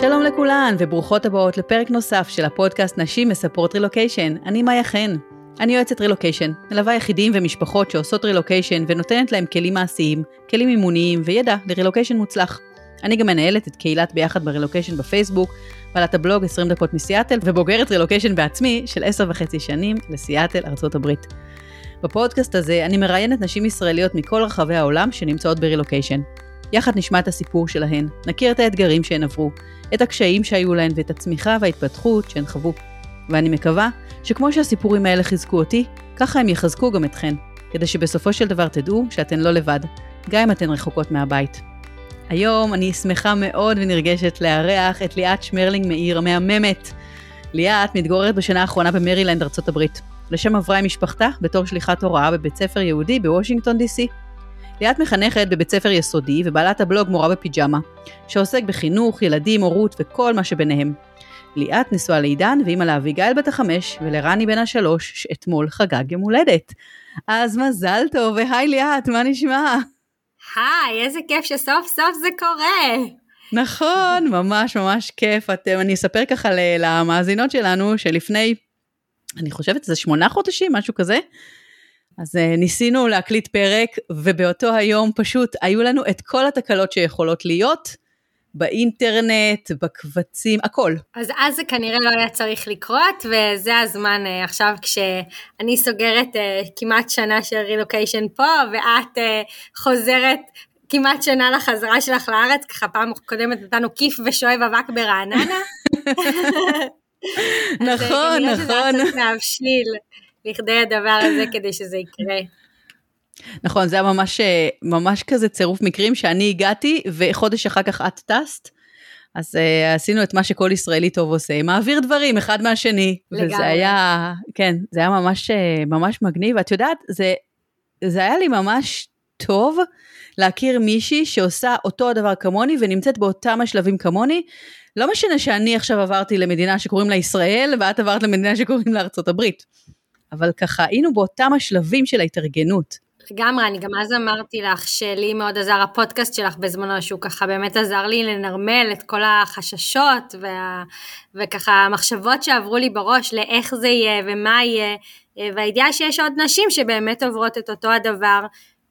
שלום לכולן, וברוכות הבאות לפרק נוסף של הפודקאסט נשים מספרות רילוקיישן. אני מאיה חן. אני יועצת רילוקיישן, מלווה יחידים ומשפחות שעושות רילוקיישן ונותנת להם כלים מעשיים, כלים אימוניים וידע לרילוקיישן מוצלח. אני גם מנהלת את קהילת ביחד ברילוקיישן בפייסבוק, בעלת הבלוג 20 דקות מסיאטל, ובוגרת רילוקיישן בעצמי של 10 וחצי שנים לסיאטל, ארצות הברית. בפודקאסט הזה אני מראיינת נשים ישראליות מכל רחבי העולם שנמצאות ברילוקיישן. יחד נשמע את הסיפור שלהן, נכיר את האתגרים שהן עברו, את הקשיים שהיו להן ואת הצמיחה וההתפתחות שהן חוו. ואני מקווה שכמו שהסיפורים האלה חיזקו אותי, ככה הם יחזקו גם אתכן, כדי שבסופו של דבר תדעו שאתן לא לבד, גם אם אתן רחוקות מהבית. היום אני שמחה מאוד ונרגשת לארח את ליאת שמרלינג מאיר המהממת. ליאת מתגוררת בשנה האחרונה במרילנד, ארצות הברית. לשם עברה עם משפחתה בתור שליחת הוראה בבית ספר יהודי בוושינגטון די.סי. ליאת מחנכת בבית ספר יסודי ובעלת הבלוג מורה בפיג'מה, שעוסק בחינוך, ילדים, הורות וכל מה שביניהם. ליאת נשואה לעידן ואימא לאביגיל בת החמש ולרני בן השלוש שאתמול חגג יום הולדת. אז מזל טוב והי ליאת, מה נשמע? היי, איזה כיף שסוף סוף זה קורה. נכון, ממש ממש כיף. אתם, אני אספר ככה למאזינות שלנו שלפני, אני חושבת זה שמונה חודשים, משהו כזה. אז uh, ניסינו להקליט פרק, ובאותו היום פשוט היו לנו את כל התקלות שיכולות להיות. באינטרנט, בקבצים, הכל. אז אז זה כנראה לא היה צריך לקרות, וזה הזמן uh, עכשיו כשאני סוגרת uh, כמעט שנה של רילוקיישן פה, ואת uh, חוזרת כמעט שנה לחזרה שלך לארץ, ככה פעם קודמת נתנו כיף ושואב אבק ברעננה. נכון, נכון. אז כנראה שזה היה צריך להבשיל לכדי הדבר הזה כדי שזה יקרה. נכון, זה היה ממש, ממש כזה צירוף מקרים שאני הגעתי וחודש אחר כך את טסת. אז uh, עשינו את מה שכל ישראלי טוב עושה, מעביר דברים אחד מהשני. לגמרי. וזה היה, כן, זה היה ממש, ממש מגניב. את יודעת, זה, זה היה לי ממש טוב להכיר מישהי שעושה אותו הדבר כמוני ונמצאת באותם השלבים כמוני. לא משנה שאני עכשיו עברתי למדינה שקוראים לה ישראל ואת עברת למדינה שקוראים לה ארצות הברית. אבל ככה היינו באותם השלבים של ההתארגנות. לגמרי, אני גם אז אמרתי לך שלי מאוד עזר הפודקאסט שלך בזמנו, שהוא ככה באמת עזר לי לנרמל את כל החששות וה, וככה המחשבות שעברו לי בראש לאיך זה יהיה ומה יהיה, והידיעה שיש עוד נשים שבאמת עוברות את אותו הדבר,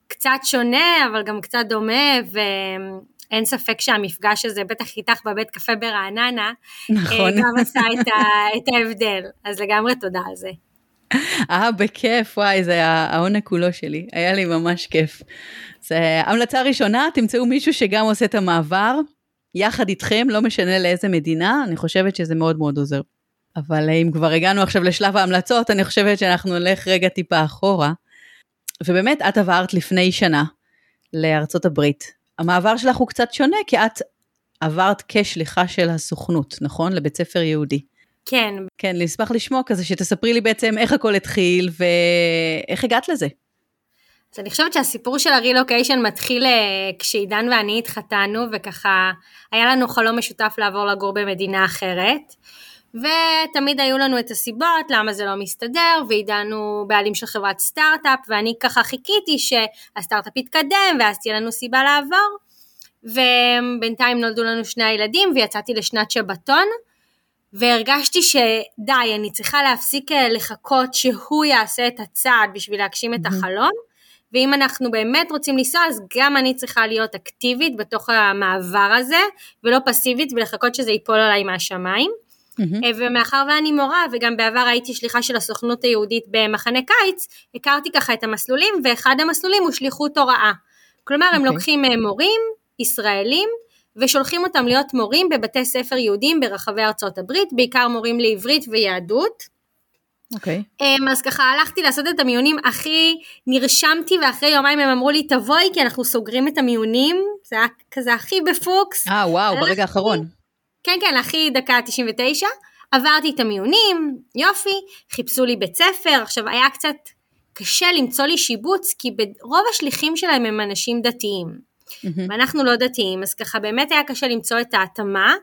קצת שונה אבל גם קצת דומה, ואין ספק שהמפגש הזה, בטח איתך בבית קפה ברעננה, נכון. גם עשה את, ה, את ההבדל, אז לגמרי תודה על זה. אה, בכיף, וואי, זה העונג כולו שלי, היה לי ממש כיף. זה המלצה ראשונה, תמצאו מישהו שגם עושה את המעבר, יחד איתכם, לא משנה לאיזה מדינה, אני חושבת שזה מאוד מאוד עוזר. אבל אם כבר הגענו עכשיו לשלב ההמלצות, אני חושבת שאנחנו נלך רגע טיפה אחורה. ובאמת, את עברת לפני שנה לארצות הברית. המעבר שלך הוא קצת שונה, כי את עברת כשליחה של הסוכנות, נכון? לבית ספר יהודי. כן. כן, אני אשמח לשמוע כזה, שתספרי לי בעצם איך הכל התחיל ואיך הגעת לזה. אז אני חושבת שהסיפור של הרילוקיישן מתחיל אה, כשעידן ואני התחתנו, וככה היה לנו חלום משותף לעבור לגור במדינה אחרת. ותמיד היו לנו את הסיבות למה זה לא מסתדר, ועידן הוא בעלים של חברת סטארט-אפ, ואני ככה חיכיתי שהסטארט-אפ יתקדם, ואז תהיה לנו סיבה לעבור. ובינתיים נולדו לנו שני הילדים, ויצאתי לשנת שבתון. והרגשתי שדי, אני צריכה להפסיק אה, לחכות שהוא יעשה את הצעד בשביל להגשים את החלום, ואם אנחנו באמת רוצים לנסוע, אז גם אני צריכה להיות אקטיבית בתוך המעבר הזה, ולא פסיבית ולחכות שזה ייפול עליי מהשמיים. Mm-hmm. ומאחר ואני מורה, וגם בעבר הייתי שליחה של הסוכנות היהודית במחנה קיץ, הכרתי ככה את המסלולים, ואחד המסלולים הוא שליחות הוראה. כלומר, okay. הם אוקיי. לוקחים אה, מורים ישראלים, ושולחים אותם להיות מורים בבתי ספר יהודיים ברחבי ארצות הברית, בעיקר מורים לעברית ויהדות. אוקיי. Okay. אמ, אז ככה הלכתי לעשות את המיונים הכי, נרשמתי ואחרי יומיים הם אמרו לי תבואי כי אנחנו סוגרים את המיונים, זה היה כזה הכי בפוקס. אה וואו, ברגע האחרון. כן כן, הכי דקה 99, עברתי את המיונים, יופי, חיפשו לי בית ספר, עכשיו היה קצת קשה למצוא לי שיבוץ כי רוב השליחים שלהם הם אנשים דתיים. Mm-hmm. ואנחנו לא דתיים, אז ככה באמת היה קשה למצוא את ההתאמה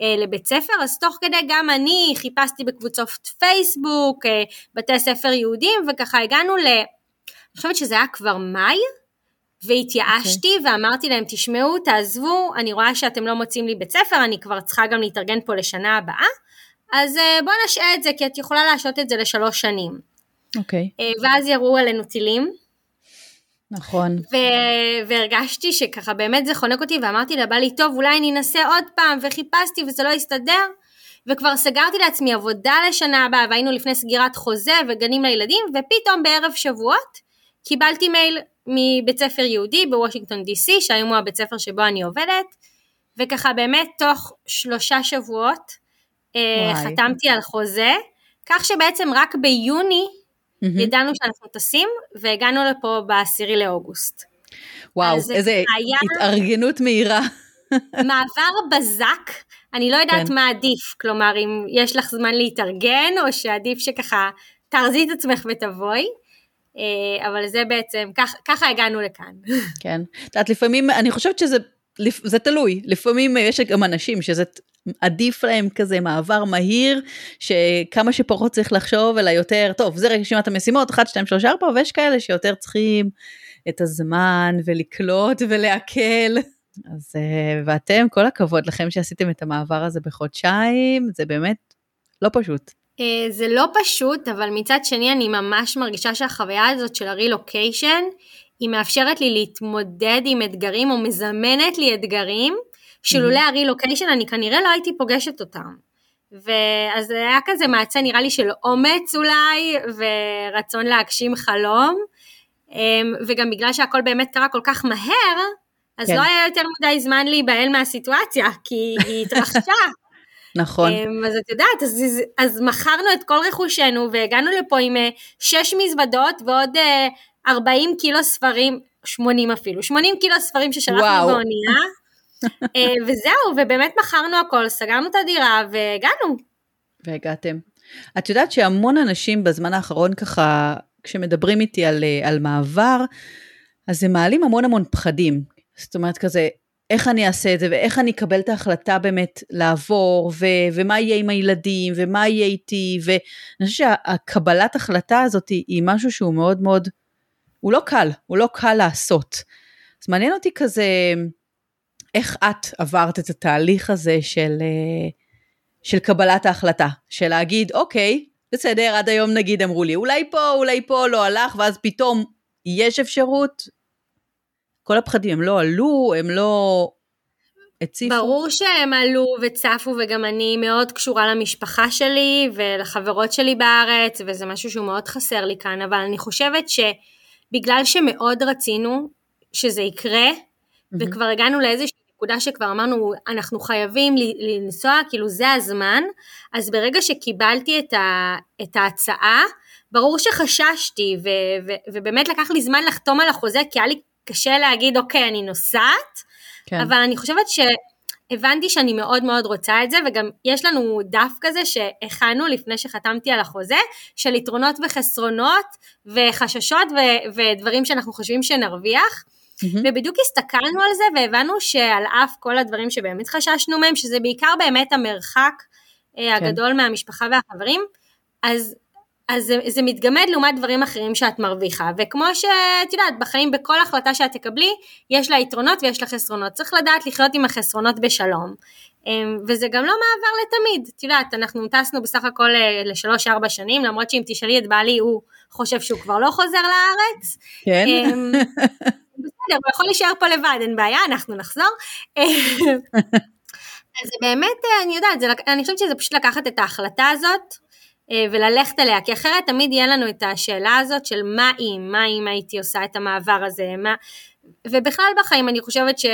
אה, לבית ספר, אז תוך כדי גם אני חיפשתי בקבוצות פייסבוק, אה, בתי ספר יהודים, וככה הגענו ל... אני חושבת שזה היה כבר מאי, והתייאשתי okay. ואמרתי להם, תשמעו, תעזבו, אני רואה שאתם לא מוצאים לי בית ספר, אני כבר צריכה גם להתארגן פה לשנה הבאה, אז uh, בואו נשעה את זה, כי את יכולה להשעות את זה לשלוש שנים. אוקיי. Okay. Uh, ואז ירו עלינו טילים. נכון. ו- והרגשתי שככה באמת זה חונק אותי, ואמרתי לבעלי, טוב, אולי אני אנסה עוד פעם, וחיפשתי וזה לא הסתדר, וכבר סגרתי לעצמי עבודה לשנה הבאה, והיינו לפני סגירת חוזה וגנים לילדים, ופתאום בערב שבועות קיבלתי מייל מבית ספר יהודי בוושינגטון די.סי, שהיום הוא הבית ספר שבו אני עובדת, וככה באמת תוך שלושה שבועות אה, וואי. חתמתי על חוזה, כך שבעצם רק ביוני mm-hmm. ידענו שאנחנו טסים, והגענו לפה בעשירי לאוגוסט. וואו, איזה היה... התארגנות מהירה. מעבר בזק, אני לא יודעת כן. מה עדיף, כלומר אם יש לך זמן להתארגן, או שעדיף שככה תארזי את עצמך ותבואי. אה, אבל זה בעצם, כך, ככה הגענו לכאן. כן. את יודעת, לפעמים, אני חושבת שזה זה תלוי, לפעמים יש גם אנשים שזה עדיף להם כזה מעבר מהיר, שכמה שפחות צריך לחשוב, אלא יותר, טוב, זה רשימת המשימות, 1, 2, 3, 4, ויש כאלה שיותר צריכים את הזמן ולקלוט ולעכל. אז, אה, ואתם, כל הכבוד לכם שעשיתם את המעבר הזה בחודשיים, זה באמת לא פשוט. אה, זה לא פשוט, אבל מצד שני אני ממש מרגישה שהחוויה הזאת של הרילוקיישן, מאפשרת לי להתמודד עם אתגרים או מזמנת לי אתגרים, שלולא. הרילוקיישן אני כנראה לא הייתי פוגשת אותם. ואז זה היה כזה מעצה נראה לי של אומץ אולי, ורצון להגשים חלום, אמ, וגם בגלל שהכל באמת קרה כל כך מהר, אז כן. לא היה יותר מדי זמן להיבהל מהסיטואציה, כי היא התרחשה. נכון. אמ, אז את יודעת, אז, אז מכרנו את כל רכושנו והגענו לפה עם אה, שש מזוודות ועוד 40 אה, קילו ספרים, 80 אפילו, 80 קילו ספרים ששלחנו באונייה, אה, וזהו, ובאמת מכרנו הכל, סגרנו את הדירה והגענו. והגעתם. את יודעת שהמון אנשים בזמן האחרון ככה, כשמדברים איתי על, על מעבר, אז הם מעלים המון המון פחדים. זאת אומרת כזה, איך אני אעשה את זה, ואיך אני אקבל את ההחלטה באמת לעבור, ו- ומה יהיה עם הילדים, ומה יהיה איתי, ואני חושבת שהקבלת החלטה הזאת היא משהו שהוא מאוד מאוד, הוא לא קל, הוא לא קל לעשות. אז מעניין אותי כזה, איך את עברת את התהליך הזה של, אה, של קבלת ההחלטה, של להגיד, אוקיי, בסדר, עד היום נגיד אמרו לי, אולי פה, אולי פה לא הלך, ואז פתאום יש אפשרות, כל הפחדים הם לא עלו, הם לא הציפו? ברור שהם עלו וצפו וגם אני מאוד קשורה למשפחה שלי ולחברות שלי בארץ וזה משהו שהוא מאוד חסר לי כאן, אבל אני חושבת שבגלל שמאוד רצינו שזה יקרה mm-hmm. וכבר הגענו לאיזושהי נקודה שכבר אמרנו אנחנו חייבים לנסוע, כאילו זה הזמן, אז ברגע שקיבלתי את, ה, את ההצעה, ברור שחששתי ו, ו, ובאמת לקח לי זמן לחתום על החוזה כי היה לי קשה להגיד, אוקיי, אני נוסעת, כן. אבל אני חושבת שהבנתי שאני מאוד מאוד רוצה את זה, וגם יש לנו דף כזה שהכנו לפני שחתמתי על החוזה, של יתרונות וחסרונות, וחששות ו- ודברים שאנחנו חושבים שנרוויח. Mm-hmm. ובדיוק הסתכלנו על זה והבנו שעל אף כל הדברים שבאמת חששנו מהם, שזה בעיקר באמת המרחק אה, כן. הגדול מהמשפחה והחברים, אז אז זה, זה מתגמד לעומת דברים אחרים שאת מרוויחה, וכמו שאת יודעת, בחיים בכל החלטה שאת תקבלי, יש לה יתרונות ויש לה חסרונות, צריך לדעת לחיות עם החסרונות בשלום. אמ, וזה גם לא מעבר לתמיד, את יודעת, אנחנו טסנו בסך הכל אה, לשלוש-ארבע שנים, למרות שאם תשאלי את בעלי, הוא חושב שהוא כבר לא חוזר לארץ. כן. אמ, בסדר, הוא יכול להישאר פה לבד, אין בעיה, אנחנו נחזור. אז באמת, אה, אני יודעת, אני חושבת שזה פשוט לקחת את ההחלטה הזאת, וללכת אליה, כי אחרת תמיד יהיה לנו את השאלה הזאת של מה אם, מה אם הייתי עושה את המעבר הזה, מה... ובכלל בחיים אני חושבת ש...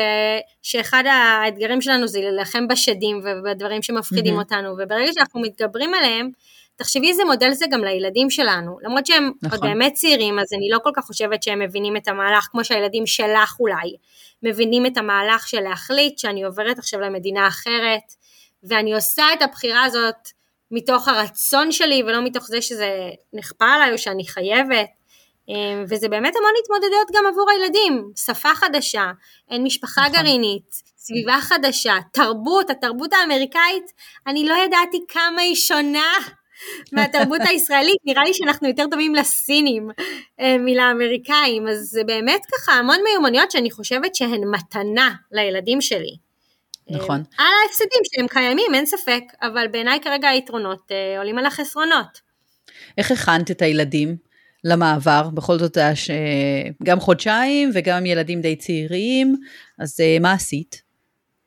שאחד האתגרים שלנו זה להילחם בשדים ובדברים שמפחידים mm-hmm. אותנו, וברגע שאנחנו מתגברים עליהם, תחשבי איזה מודל זה גם לילדים שלנו, למרות שהם נכון. עוד באמת צעירים, אז אני לא כל כך חושבת שהם מבינים את המהלך כמו שהילדים שלך אולי, מבינים את המהלך של להחליט שאני עוברת עכשיו למדינה אחרת, ואני עושה את הבחירה הזאת מתוך הרצון שלי ולא מתוך זה שזה נכפה עליי או שאני חייבת. אמ, וזה באמת המון התמודדויות גם עבור הילדים, שפה חדשה, אין משפחה נכון. גרעינית, סביבה חדשה, תרבות, התרבות האמריקאית, אני לא ידעתי כמה היא שונה מהתרבות הישראלית, נראה לי שאנחנו יותר טובים לסינים אה, מלאמריקאים, אז זה באמת ככה המון מיומנויות שאני חושבת שהן מתנה לילדים שלי. נכון. על ההפסדים שהם קיימים, אין ספק, אבל בעיניי כרגע היתרונות עולים על החסרונות. איך הכנת את הילדים למעבר? בכל זאת גם חודשיים וגם ילדים די צעירים, אז מה עשית?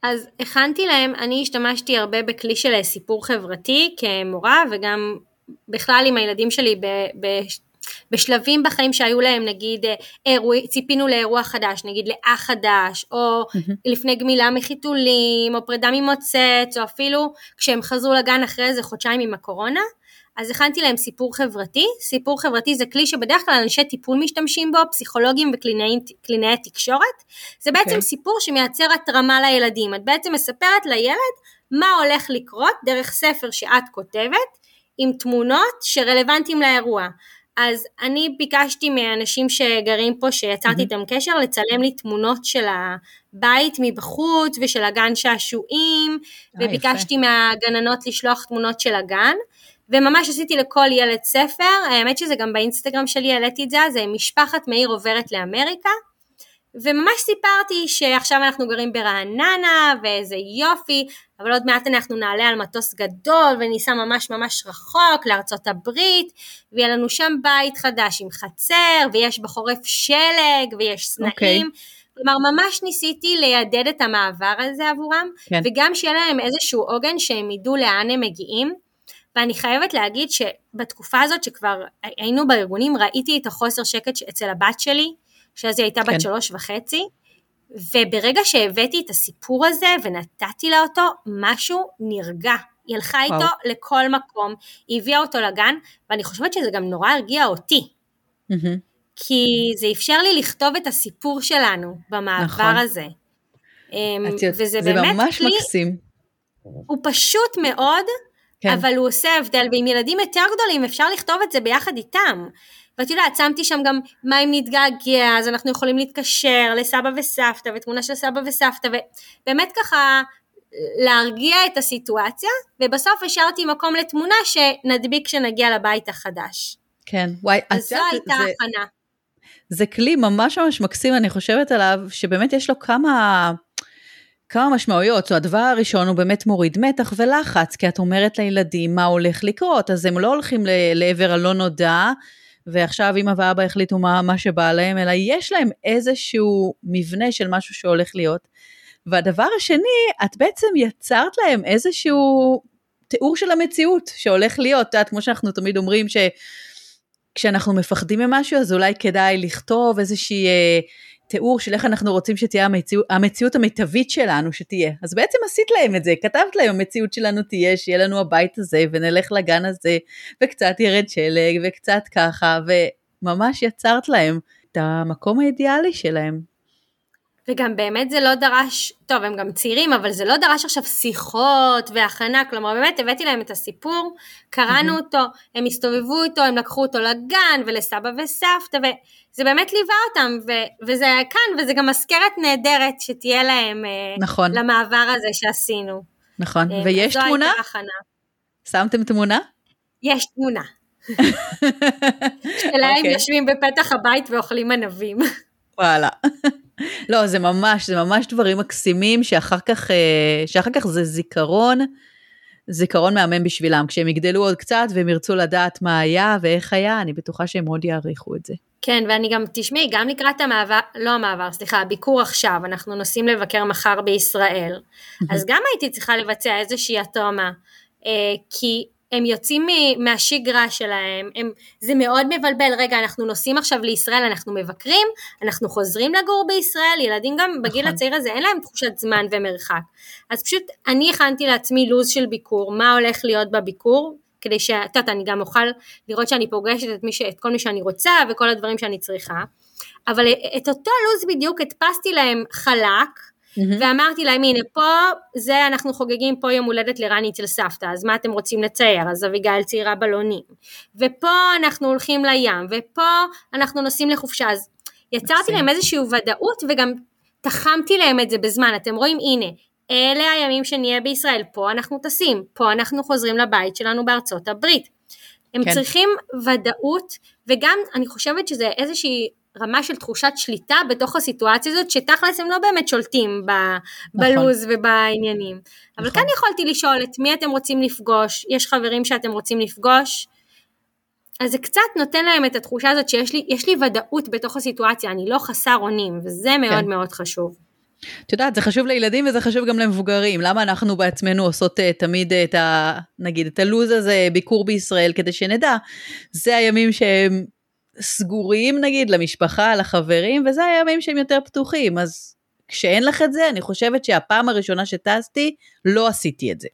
אז הכנתי להם, אני השתמשתי הרבה בכלי של סיפור חברתי כמורה וגם בכלל עם הילדים שלי בשלבים בחיים שהיו להם נגיד אירוע, ציפינו לאירוע חדש, נגיד לאח חדש, או mm-hmm. לפני גמילה מחיתולים, או פרידה ממוצץ, או אפילו כשהם חזרו לגן אחרי איזה חודשיים עם הקורונה, אז הכנתי להם סיפור חברתי, סיפור חברתי זה כלי שבדרך כלל אנשי טיפול משתמשים בו, פסיכולוגים וקלינאי תקשורת, זה בעצם okay. אוקיי. סיפור שמייצר התרמה לילדים, את בעצם מספרת לילד מה הולך לקרות דרך ספר שאת כותבת, עם תמונות שרלוונטיים לאירוע. אז אני ביקשתי מאנשים שגרים פה, שיצרתי איתם. קשר, לצלם לי תמונות של הבית מבחוץ ושל הגן שעשועים, אה, וביקשתי. מהגננות לשלוח תמונות של הגן. וממש עשיתי לכל ילד ספר, האמת שזה גם באינסטגרם שלי העליתי את זה, זה משפחת מאיר עוברת לאמריקה, וממש סיפרתי שעכשיו אנחנו גרים ברעננה, ואיזה יופי, אבל עוד מעט אנחנו נעלה על מטוס גדול וניסע ממש ממש רחוק לארצות הברית, ויהיה לנו שם בית חדש עם חצר, ויש בחורף שלג, ויש סנאים. Okay. אוקיי. כלומר, ממש ניסיתי לידד את המעבר הזה עבורם, כן. וגם שיהיה להם איזשהו עוגן שהם ידעו לאן הם מגיעים. ואני חייבת להגיד שבתקופה הזאת שכבר היינו בארגונים ראיתי את החוסר שקט אצל הבת שלי, שאז היא הייתה כן. בת שלוש וחצי, וברגע שהבאתי את הסיפור הזה ונתתי לה אותו, משהו נרגע. היא הלכה וואו. איתו לכל מקום, היא הביאה אותו לגן, ואני חושבת שזה גם נורא הרגיע אותי. Mm-hmm. כי זה אפשר לי לכתוב את הסיפור שלנו במעבר נכון. הזה. אמ, וזה זה באמת ממש כלי, מקסים. הוא פשוט מאוד, כן. אבל הוא עושה הבדל, ועם ילדים יותר גדולים אפשר לכתוב את זה ביחד איתם. ואת יודעת, שמתי שם גם מה אם נתגעגע, אז אנחנו יכולים להתקשר לסבא וסבתא, ותמונה של סבא וסבתא, ובאמת ככה להרגיע את הסיטואציה, ובסוף השארתי מקום לתמונה שנדביק כשנגיע לבית החדש. כן, וואי, אז זו הייתה הכנה. זה כלי ממש ממש מקסים, אני חושבת עליו, שבאמת יש לו כמה... כמה משמעויות, so, הדבר הראשון הוא באמת מוריד מתח ולחץ, כי את אומרת לילדים מה הולך לקרות, אז הם לא הולכים לעבר הלא נודע, ועכשיו אמא ואבא החליטו מה, מה שבא להם, אלא יש להם איזשהו מבנה של משהו שהולך להיות. והדבר השני, את בעצם יצרת להם איזשהו תיאור של המציאות שהולך להיות, את יודעת, כמו שאנחנו תמיד אומרים, שכשאנחנו מפחדים ממשהו, אז אולי כדאי לכתוב איזושהי... אה, תיאור של איך אנחנו רוצים שתהיה המציאות, המציאות המיטבית שלנו שתהיה. אז בעצם עשית להם את זה, כתבת להם המציאות שלנו תהיה, שיהיה לנו הבית הזה, ונלך לגן הזה, וקצת ירד שלג, וקצת ככה, וממש יצרת להם את המקום האידיאלי שלהם. וגם באמת זה לא דרש, טוב הם גם צעירים, אבל זה לא דרש עכשיו שיחות והכנה, כלומר באמת הבאתי להם את הסיפור, קראנו mm-hmm. אותו, הם הסתובבו איתו, הם לקחו אותו לגן ולסבא וסבתא, וזה באמת ליווה אותם, ו- וזה כאן, וזה גם מזכרת נהדרת שתהיה להם אה, נכון. למעבר הזה שעשינו. נכון, אה, ויש תמונה? שמתם תמונה? יש תמונה. שלהם okay. אוקיי. יושבים בפתח הבית ואוכלים ענבים. וואלה. לא, זה ממש, זה ממש דברים מקסימים שאחר כך, אה, שאחר כך זה זיכרון, זיכרון מהמם בשבילם. כשהם יגדלו עוד קצת והם ירצו לדעת מה היה ואיך היה, אני בטוחה שהם מאוד יעריכו את זה. כן, ואני גם, תשמעי, גם לקראת המעבר, לא המעבר, סליחה, הביקור עכשיו, אנחנו נוסעים לבקר מחר בישראל, אז גם הייתי צריכה לבצע איזושהי התאמה, אה, כי הם יוצאים מהשגרה שלהם, הם, זה מאוד מבלבל, רגע אנחנו נוסעים עכשיו לישראל, אנחנו מבקרים, אנחנו חוזרים לגור בישראל, ילדים גם בגיל נכון. הצעיר הזה אין להם תחושת זמן ומרחק, אז פשוט אני הכנתי לעצמי לו"ז של ביקור, מה הולך להיות בביקור, כדי שאת יודעת, אני גם אוכל לראות שאני פוגשת את, ש, את כל מי שאני רוצה וכל הדברים שאני צריכה, אבל את אותו לו"ז בדיוק הדפסתי להם חלק, Mm-hmm. ואמרתי להם הנה פה זה אנחנו חוגגים פה יום הולדת לרני אצל סבתא אז מה אתם רוצים לצייר? אז אביגיל ציירה בלונים. ופה אנחנו הולכים לים ופה אנחנו נוסעים לחופשה. אז יצרתי להם איזושהי ודאות וגם תחמתי להם את זה בזמן. אתם רואים הנה אלה הימים שנהיה בישראל. פה אנחנו טסים פה אנחנו חוזרים לבית שלנו בארצות הברית. הם כן. צריכים ודאות, וגם אני חושבת שזה איזושהי רמה של תחושת שליטה בתוך הסיטואציה הזאת, שתכלס הם לא באמת שולטים ב, נכון. בלוז ובעניינים. אבל נכון. כאן יכולתי לשאול את מי אתם רוצים לפגוש, יש חברים שאתם רוצים לפגוש, אז זה קצת נותן להם את התחושה הזאת שיש לי, לי ודאות בתוך הסיטואציה, אני לא חסר אונים, וזה מאוד כן. מאוד חשוב. את יודעת, זה חשוב לילדים וזה חשוב גם למבוגרים. למה אנחנו בעצמנו עושות uh, תמיד את ה... נגיד, את הלו"ז הזה, ביקור בישראל, כדי שנדע. זה הימים שהם סגורים, נגיד, למשפחה, לחברים, וזה הימים שהם יותר פתוחים. אז כשאין לך את זה, אני חושבת שהפעם הראשונה שטסתי, לא עשיתי את זה.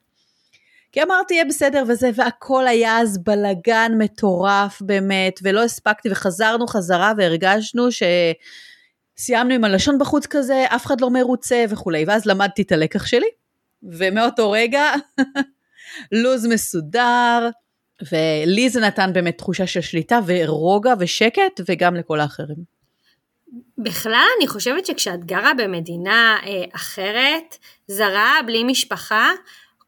כי אמרתי, יהיה בסדר וזה, והכל היה אז בלגן מטורף באמת, ולא הספקתי, וחזרנו חזרה והרגשנו ש... סיימנו עם הלשון בחוץ כזה, אף אחד לא מרוצה וכולי, ואז למדתי את הלקח שלי, ומאותו רגע, לו"ז מסודר, ולי זה נתן באמת תחושה של שליטה ורוגע ושקט, וגם לכל האחרים. בכלל אני חושבת שכשאת גרה במדינה אה, אחרת, זרה, בלי משפחה,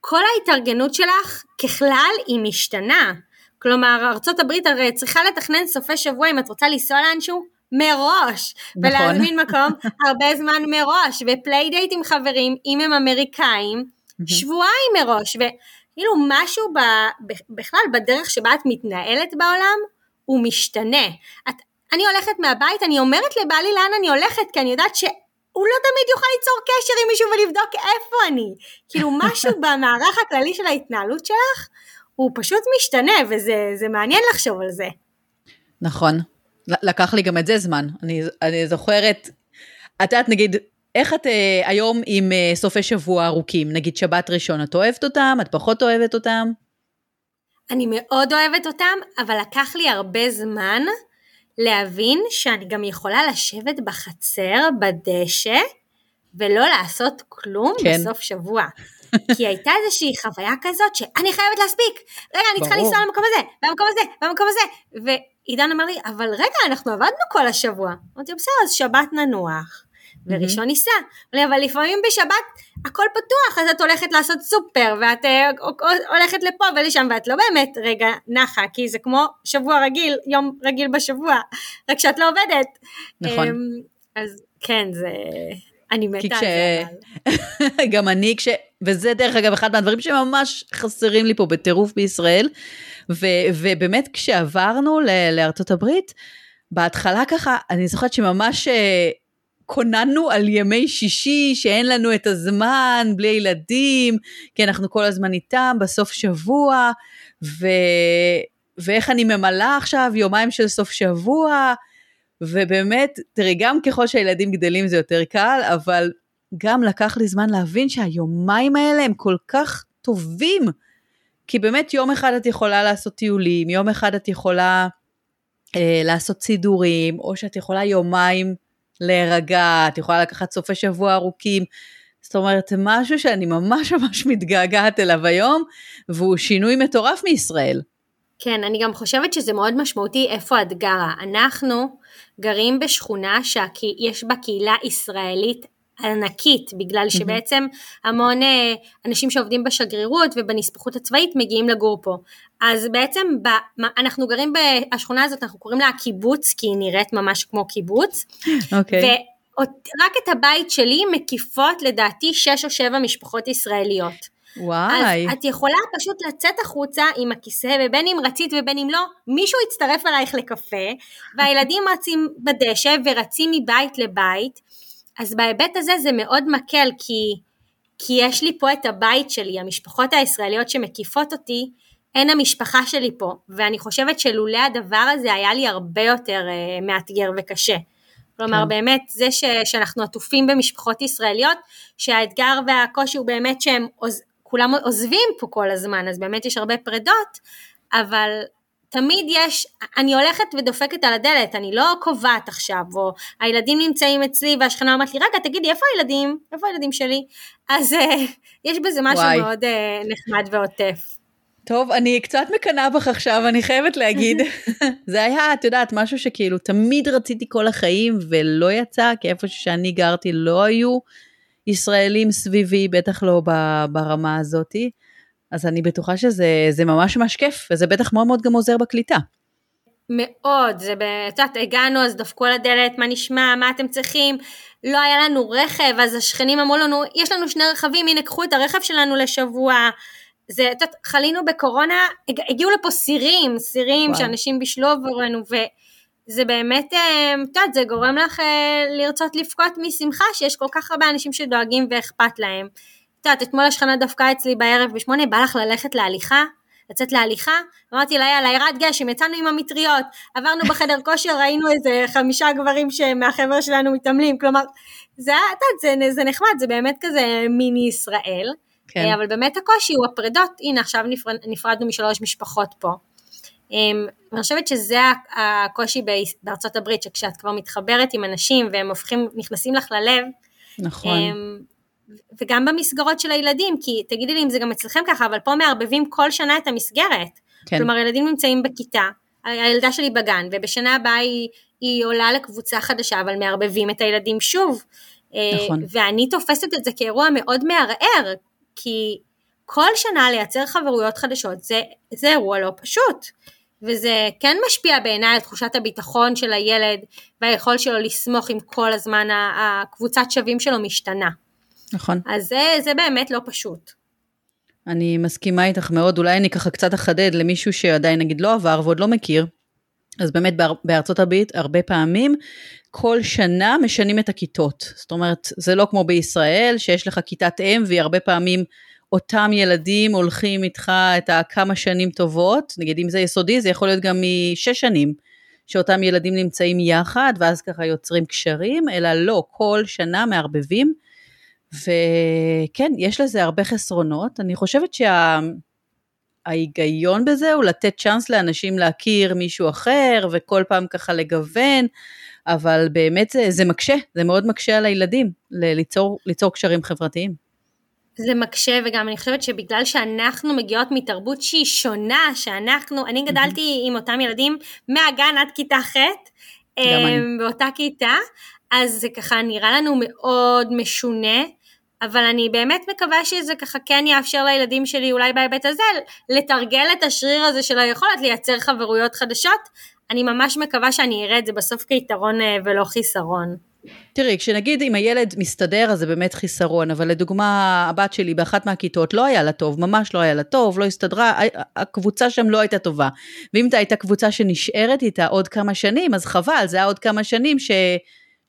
כל ההתארגנות שלך ככלל היא משתנה. כלומר, ארה"ב הרי צריכה לתכנן סופי שבוע אם את רוצה לנסוע לאנשהו, מראש, נכון. ולהזמין מקום הרבה זמן מראש, ו playdate עם חברים, אם הם אמריקאים, שבועיים מראש, וכאילו משהו ב, בכלל בדרך שבה את מתנהלת בעולם, הוא משתנה. את, אני הולכת מהבית, אני אומרת לבעלי לאן אני הולכת, כי אני יודעת ש... הוא לא תמיד יוכל ליצור קשר עם מישהו ולבדוק איפה אני. כאילו משהו במערך הכללי של ההתנהלות שלך, הוא פשוט משתנה, וזה מעניין לחשוב על זה. נכון, לקח לי גם את זה זמן. אני, אני זוכרת, את יודעת, נגיד, איך את אה, היום עם אה, סופי שבוע ארוכים? נגיד שבת ראשון, את אוהבת אותם? את פחות אוהבת אותם? אני מאוד אוהבת אותם, אבל לקח לי הרבה זמן להבין שאני גם יכולה לשבת בחצר, בדשא, ולא לעשות כלום כן. בסוף שבוע. כי הייתה איזושהי חוויה כזאת שאני חייבת להספיק. רגע, אני צריכה לנסוע למקום הזה, במקום הזה, במקום הזה. ועידן אמר לי, אבל רגע, אנחנו עבדנו כל השבוע. אמרתי, בסדר, אז שבת ננוח. וראשון ניסע. אבל לפעמים בשבת הכל פתוח, אז את הולכת לעשות סופר, ואת אה, הולכת לפה ולשם, ואת לא באמת רגע נחה, כי זה כמו שבוע רגיל, יום רגיל בשבוע, רק שאת לא עובדת. נכון. אמ, אז כן, זה... אני מתה על זה. גם אני, כש... וזה דרך אגב אחד מהדברים שממש חסרים לי פה בטירוף בישראל, ו... ובאמת כשעברנו לארצות הברית, בהתחלה ככה, אני זוכרת שממש אה, כוננו על ימי שישי, שאין לנו את הזמן, בלי ילדים, כי אנחנו כל הזמן איתם, בסוף שבוע, ו... ואיך אני ממלאה עכשיו יומיים של סוף שבוע, ובאמת, תראי, גם ככל שהילדים גדלים זה יותר קל, אבל גם לקח לי זמן להבין שהיומיים האלה הם כל כך טובים. כי באמת יום אחד את יכולה לעשות טיולים, יום אחד את יכולה אה, לעשות סידורים, או שאת יכולה יומיים להירגע, את יכולה לקחת סופי שבוע ארוכים. זאת אומרת, משהו שאני ממש ממש מתגעגעת אליו היום, והוא שינוי מטורף מישראל. כן, אני גם חושבת שזה מאוד משמעותי איפה את גרה. אנחנו גרים בשכונה שיש בה קהילה ישראלית ענקית, בגלל שבעצם המון אה, אנשים שעובדים בשגרירות ובנספחות הצבאית מגיעים לגור פה. אז בעצם ב, אנחנו גרים בשכונה הזאת, אנחנו קוראים לה הקיבוץ, כי היא נראית ממש כמו קיבוץ. אוקיי. Okay. ורק את הבית שלי מקיפות לדעתי שש או שבע משפחות ישראליות. וואי. אז את יכולה פשוט לצאת החוצה עם הכיסא, ובין אם רצית ובין אם לא, מישהו יצטרף אלייך לקפה, והילדים רצים בדשא ורצים מבית לבית, אז בהיבט הזה זה מאוד מקל, כי, כי יש לי פה את הבית שלי, המשפחות הישראליות שמקיפות אותי, הן המשפחה שלי פה, ואני חושבת שלולא הדבר הזה היה לי הרבה יותר uh, מאתגר וקשה. כלומר כן. באמת זה ש, שאנחנו עטופים במשפחות ישראליות, שהאתגר והקושי הוא באמת שהם עוז, כולם עוזבים פה כל הזמן, אז באמת יש הרבה פרדות, אבל תמיד יש, אני הולכת ודופקת על הדלת, אני לא קובעת עכשיו, או הילדים נמצאים אצלי והשכנה אומרת לי, רגע, תגידי, איפה הילדים? איפה הילדים שלי? אז uh, יש בזה משהו וואי. מאוד uh, נחמד ועוטף. טוב, אני קצת מקנאה בך עכשיו, אני חייבת להגיד. זה היה, את יודעת, משהו שכאילו תמיד רציתי כל החיים ולא יצא, כי איפה שאני גרתי לא היו ישראלים סביבי, בטח לא ברמה הזאתי. אז אני בטוחה שזה ממש ממש כיף, וזה בטח מאוד מאוד גם עוזר בקליטה. מאוד, זה, את יודעת, הגענו, אז דפקו על הדלת, מה נשמע, מה אתם צריכים, לא היה לנו רכב, אז השכנים אמרו לנו, יש לנו שני רכבים, הנה קחו את הרכב שלנו לשבוע. זה, את יודעת, חלינו בקורונה, הגיעו לפה סירים, סירים שאנשים בישלו עבורנו, וזה באמת, אה, את יודעת, זה גורם לך אה, לרצות לבכות משמחה שיש כל כך הרבה אנשים שדואגים ואכפת להם. את יודעת, אתמול השכנה דפקה אצלי בערב בשמונה, בא לך ללכת להליכה? לצאת להליכה, אמרתי לה יאללה ירד גשם, יצאנו עם המטריות, עברנו בחדר כושר, ראינו איזה חמישה גברים מהחבר'ה שלנו מתעמלים, כלומר, זה, זה, זה נחמד, זה באמת כזה מיני ישראל, כן. אה, אבל באמת הקושי הוא הפרדות, הנה עכשיו נפרד, נפרדנו משלוש משפחות פה. אמ, אני חושבת שזה הקושי בארצות הברית, שכשאת כבר מתחברת עם אנשים והם הופכים, נכנסים לך ללב, נכון. וגם במסגרות של הילדים, כי תגידי לי אם זה גם אצלכם ככה, אבל פה מערבבים כל שנה את המסגרת. כן. כלומר, ילדים נמצאים בכיתה, הילדה שלי בגן, ובשנה הבאה היא, היא עולה לקבוצה חדשה, אבל מערבבים את הילדים שוב. אה, נכון. ואני תופסת את זה כאירוע מאוד מערער, כי כל שנה לייצר חברויות חדשות זה, זה אירוע לא פשוט. וזה כן משפיע בעיניי על תחושת הביטחון של הילד והיכולת שלו לסמוך אם כל הזמן הקבוצת שווים שלו משתנה. נכון. אז זה, זה באמת לא פשוט. אני מסכימה איתך מאוד, אולי אני ככה קצת אחדד למישהו שעדיין נגיד לא עבר ועוד לא מכיר. אז באמת בארצות הברית הרבה פעמים כל שנה משנים את הכיתות. זאת אומרת, זה לא כמו בישראל שיש לך כיתת אם והיא הרבה פעמים אותם ילדים הולכים איתך את הכמה שנים טובות, נגיד אם זה יסודי זה יכול להיות גם משש שנים. שאותם ילדים נמצאים יחד ואז ככה יוצרים קשרים, אלא לא, כל שנה מערבבים וכן, יש לזה הרבה חסרונות. אני חושבת שההיגיון שה... בזה הוא לתת צ'אנס לאנשים להכיר מישהו אחר, וכל פעם ככה לגוון, אבל באמת זה, זה מקשה, זה מאוד מקשה על הילדים ליצור, ליצור קשרים חברתיים. זה מקשה וגם אני חושבת שבגלל שאנחנו מגיעות מתרבות שהיא שונה, שאנחנו, אני גדלתי עם אותם ילדים מהגן עד כיתה ח', אמ, באותה כיתה, אז זה ככה נראה לנו מאוד משונה. אבל אני באמת מקווה שזה ככה כן יאפשר לילדים שלי אולי בהיבט הזה לתרגל את השריר הזה של היכולת לייצר חברויות חדשות. אני ממש מקווה שאני אראה את זה בסוף כיתרון אה, ולא חיסרון. תראי, כשנגיד אם הילד מסתדר אז זה באמת חיסרון, אבל לדוגמה הבת שלי באחת מהכיתות לא היה לה טוב, ממש לא היה לה טוב, לא הסתדרה, הקבוצה שם לא הייתה טובה. ואם הייתה קבוצה שנשארת איתה עוד כמה שנים, אז חבל, זה היה עוד כמה שנים ש...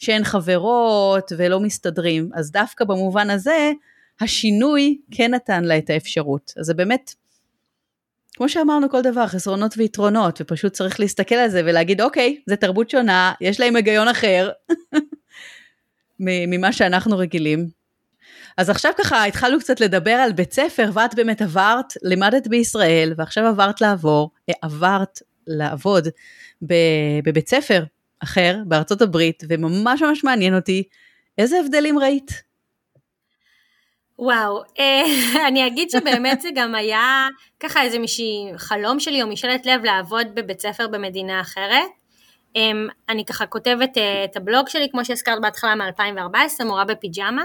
שהן חברות ולא מסתדרים. אז דווקא במובן הזה, השינוי כן נתן לה את האפשרות. אז זה באמת, כמו שאמרנו כל דבר, חסרונות ויתרונות, ופשוט צריך להסתכל על זה ולהגיד, אוקיי, זה תרבות שונה, יש להם היגיון אחר ממה שאנחנו רגילים. אז עכשיו ככה התחלנו קצת לדבר על בית ספר, ואת באמת עברת, לימדת בישראל, ועכשיו עברת לעבור, עברת לעבוד בבית ספר אחר בארצות הברית, וממש ממש מעניין אותי, איזה הבדלים ראית? וואו, אה, אני אגיד שבאמת זה גם היה ככה איזה מישהי חלום שלי או משאלת לב לעבוד בבית ספר במדינה אחרת. אמ, אני ככה כותבת אה, את הבלוג שלי, כמו שהזכרת בהתחלה מ-2014, מורה בפיג'מה,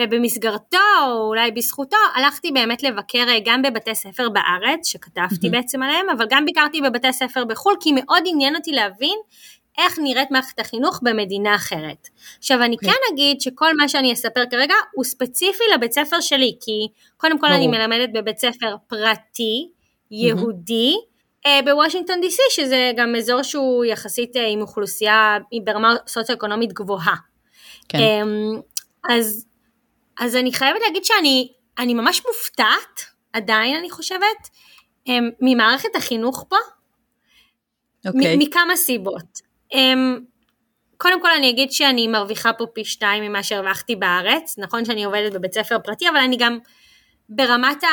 ובמסגרתו, או אולי בזכותו, הלכתי באמת לבקר אה, גם בבתי ספר בארץ, שכתבתי mm-hmm. בעצם עליהם, אבל גם ביקרתי בבתי ספר בחו"ל, כי מאוד עניין אותי להבין איך נראית מערכת החינוך במדינה אחרת. עכשיו אני. אוקיי. כן אגיד שכל מה שאני אספר כרגע הוא ספציפי לבית ספר שלי, כי קודם כל אני מלמדת בבית ספר פרטי, יהודי, mm-hmm. בוושינגטון די.סי, שזה גם אזור שהוא יחסית אה, עם אוכלוסייה ברמה סוציו-אקונומית גבוהה. כן. אמ, אז, אז אני חייבת להגיד שאני אני ממש מופתעת, עדיין אני חושבת, אמ, ממערכת החינוך פה, okay. אוקיי. מכמה סיבות. Um, קודם כל אני אגיד שאני מרוויחה פה פי שתיים ממה שהרווחתי בארץ, נכון שאני עובדת בבית ספר פרטי, אבל אני גם ברמת ה...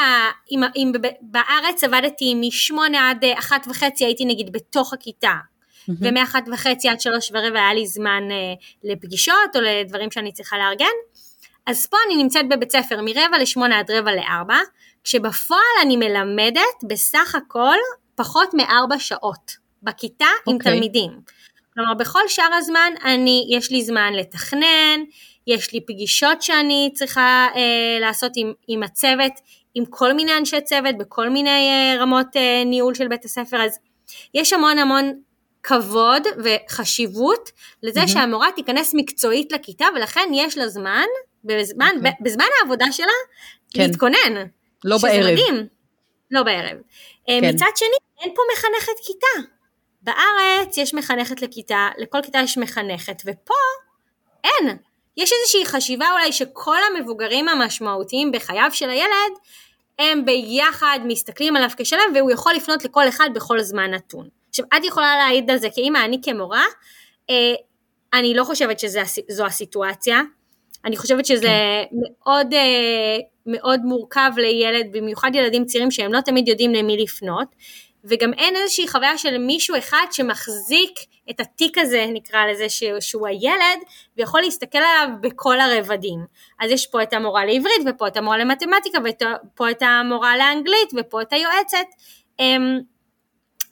אם, אם בארץ עבדתי משמונה עד אחת וחצי הייתי נגיד בתוך הכיתה, mm-hmm. ומאחת וחצי עד שלוש ורבע היה לי זמן uh, לפגישות או לדברים שאני צריכה לארגן, אז פה אני נמצאת בבית ספר מרבע לשמונה עד רבע לארבע, כשבפועל אני מלמדת בסך הכל פחות מארבע שעות בכיתה okay. עם אוקיי. תלמידים. כלומר, בכל שאר הזמן אני, יש לי זמן לתכנן, יש לי פגישות שאני צריכה אה, לעשות עם, עם הצוות, עם כל מיני אנשי צוות, בכל מיני אה, רמות אה, ניהול של בית הספר, אז יש המון המון כבוד וחשיבות לזה mm-hmm. שהמורה תיכנס מקצועית לכיתה, ולכן יש לה זמן, בזמן, okay. אוקיי. בזמן העבודה שלה, כן. להתכונן. לא בערב. מדהים. לא בערב. אה, כן. מצד שני, אין פה מחנכת כיתה. בארץ יש מחנכת לכיתה, לכל כיתה יש מחנכת, ופה אין. יש איזושהי חשיבה אולי שכל המבוגרים המשמעותיים בחייו של הילד, הם ביחד מסתכלים עליו כשלם, והוא יכול לפנות לכל אחד בכל זמן נתון. עכשיו, את יכולה להעיד על זה כאימא, אני כמורה, אה, אני לא חושבת שזו הסיטואציה. אני חושבת שזה כן. מאוד, אה, מאוד מורכב לילד, במיוחד ילדים צעירים שהם לא תמיד יודעים למי לפנות. וגם אין איזושהי חוויה של מישהו אחד שמחזיק את התיק הזה, נקרא לזה, שהוא הילד, ויכול להסתכל עליו בכל הרבדים. אז יש פה את המורה לעברית, ופה את המורה למתמטיקה, ופה את המורה לאנגלית, ופה את היועצת. אמ,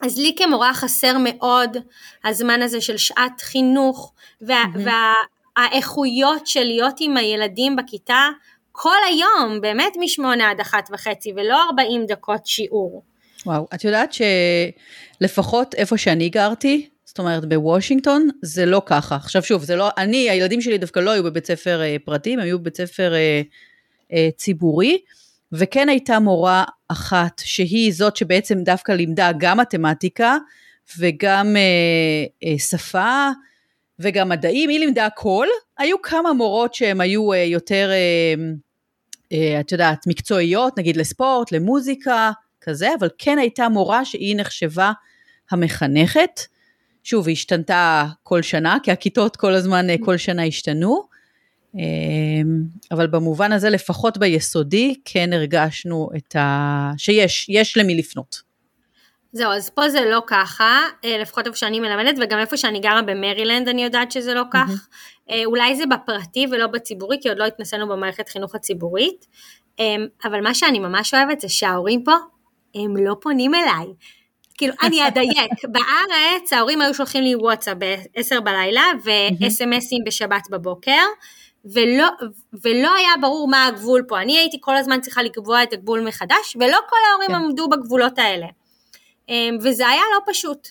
אז לי כמורה חסר מאוד הזמן הזה של שעת חינוך, וה, mm-hmm. והאיכויות של להיות עם הילדים בכיתה כל היום, באמת משמונה עד אחת וחצי, ולא ארבעים דקות שיעור. וואו, את יודעת שלפחות איפה שאני גרתי, זאת אומרת בוושינגטון, זה לא ככה. עכשיו שוב, זה לא, אני, הילדים שלי דווקא לא היו בבית ספר אה, פרטי, הם היו בבית ספר אה, אה, ציבורי, וכן הייתה מורה אחת שהיא זאת שבעצם דווקא לימדה גם מתמטיקה וגם אה, אה, שפה וגם מדעים, היא לימדה הכל. היו כמה מורות שהן היו אה, יותר, אה, אה, את יודעת, מקצועיות, נגיד לספורט, למוזיקה, כזה, אבל כן הייתה מורה שהיא נחשבה המחנכת. שוב, היא השתנתה כל שנה, כי הכיתות כל הזמן, כל שנה השתנו. אמ, אבל במובן הזה, לפחות ביסודי, כן הרגשנו את ה... שיש, יש למי לפנות. זהו, אז פה זה לא ככה, אה, לפחות איפה שאני מלמדת, וגם איפה שאני גרה במרילנד אני יודעת שזה לא כך. Mm-hmm. אולי זה בפרטי ולא בציבורי, כי עוד לא התנסינו במערכת חינוך הציבורית. אמ, אבל מה שאני ממש אוהבת זה שההורים פה הם לא פונים אליי. כאילו, אני אדייק, בארץ ההורים היו שולחים לי וואטסאפ ב-10 בלילה ו-SMSים בשבת בבוקר, ולא, ולא היה ברור מה הגבול פה. אני הייתי כל הזמן צריכה לקבוע את הגבול מחדש, ולא כל ההורים כן. עמדו בגבולות האלה. אמ, וזה היה לא פשוט.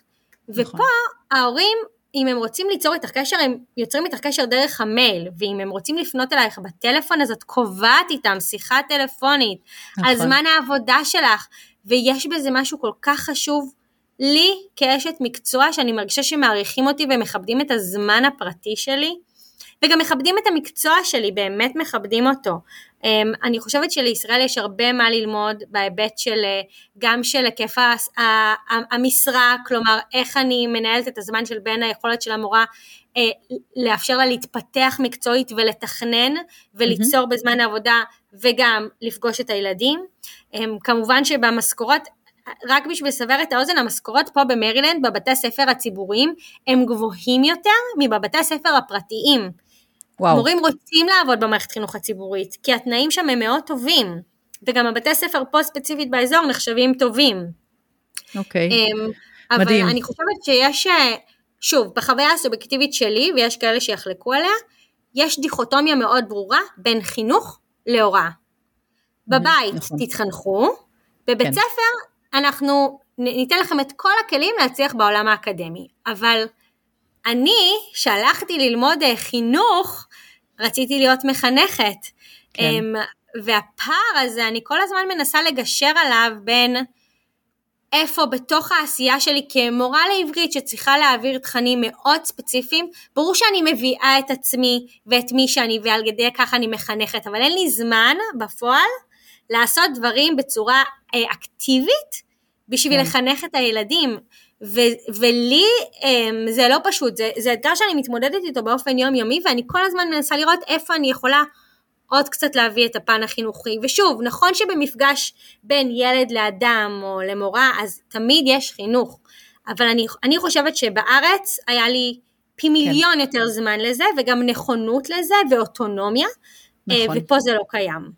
נכון. ופה ההורים אם הם רוצים ליצור איתך קשר, הם יוצרים איתך קשר דרך המייל, ואם הם רוצים לפנות אלייך בטלפון, אז את קובעת איתם שיחה טלפונית, נכון. על זמן העבודה שלך, ויש בזה משהו כל כך חשוב לי כאשת מקצוע, שאני מרגישה שמעריכים אותי ומכבדים את הזמן הפרטי שלי, וגם מכבדים את המקצוע שלי, באמת מכבדים אותו. אמ, אני חושבת שלישראל יש הרבה מה ללמוד בהיבט של אה, גם של היקף המשרה, כלומר איך אני מנהלת את הזמן של בין היכולת של המורה לאפשר לה להתפתח מקצועית ולתכנן וליצור mm-hmm. בזמן העבודה וגם לפגוש את הילדים. אמ, כמובן שבמשכורות רק בשביל לסבר את האוזן, המשכורות פה במרילנד, בבתי הספר הציבוריים, הם גבוהים יותר מבבתי הספר הפרטיים. וואו. מורים רוצים לעבוד במערכת חינוך הציבורית, כי התנאים שם הם מאוד טובים, וגם הבתי ספר פה ספציפית באזור נחשבים טובים. אוקיי, אמ, מדהים. אבל אני חושבת שיש, אה, שוב, בחוויה הסובייקטיבית שלי, ויש כאלה שיחלקו עליה, יש דיכוטומיה מאוד ברורה בין חינוך להוראה. בבית נכון. תתחנכו, בבית כן. ספר אנחנו ניתן לכם את כל הכלים להצליח בעולם האקדמי, אבל אני, שהלכתי ללמוד אה, חינוך, רציתי להיות מחנכת. כן. אמ, והפער הזה, אני כל הזמן מנסה לגשר עליו בין איפה בתוך העשייה שלי כמורה לעברית שצריכה להעביר תכנים מאוד ספציפיים, ברור שאני מביאה את עצמי ואת מי שאני ועל ידי כך אני מחנכת, אבל אין לי זמן בפועל לעשות דברים בצורה אה, אקטיבית בשביל כן. לחנך את הילדים. ו- ולי um, זה לא פשוט, זה, זה אתגר שאני מתמודדת איתו באופן יומיומי ואני כל הזמן מנסה לראות איפה אני יכולה עוד קצת להביא את הפן החינוכי. ושוב, נכון שבמפגש בין ילד לאדם או למורה, אז תמיד יש חינוך, אבל אני, אני חושבת שבארץ היה לי פי כן. מיליון כן. יותר זמן לזה וגם נכונות לזה ואוטונומיה, אה, נכון. ופה זה לא קיים.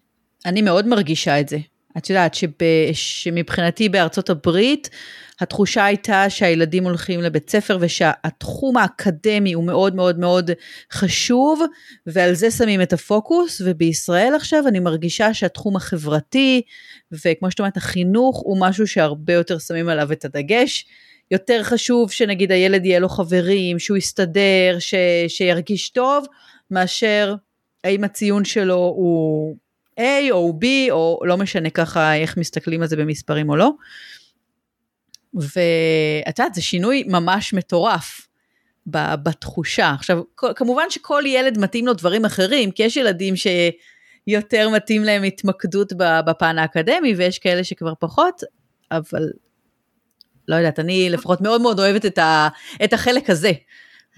אני מאוד מרגישה את זה. את יודעת שב, שמבחינתי בארצות הברית, התחושה הייתה שהילדים הולכים לבית ספר ושהתחום האקדמי הוא מאוד מאוד מאוד חשוב, ועל זה שמים את הפוקוס, ובישראל עכשיו אני מרגישה שהתחום החברתי, וכמו שאת אומרת, החינוך הוא משהו שהרבה יותר שמים עליו את הדגש. יותר חשוב שנגיד הילד יהיה לו חברים, שהוא יסתדר, ש, שירגיש טוב, מאשר האם הציון שלו הוא A או B, או לא משנה ככה איך מסתכלים על זה במספרים או לא. ואת יודעת, זה שינוי ממש מטורף בתחושה. עכשיו, כמובן שכל ילד מתאים לו דברים אחרים, כי יש ילדים שיותר מתאים להם התמקדות בפן האקדמי, ויש כאלה שכבר פחות, אבל לא יודעת, אני לפחות מאוד מאוד אוהבת את, ה, את החלק הזה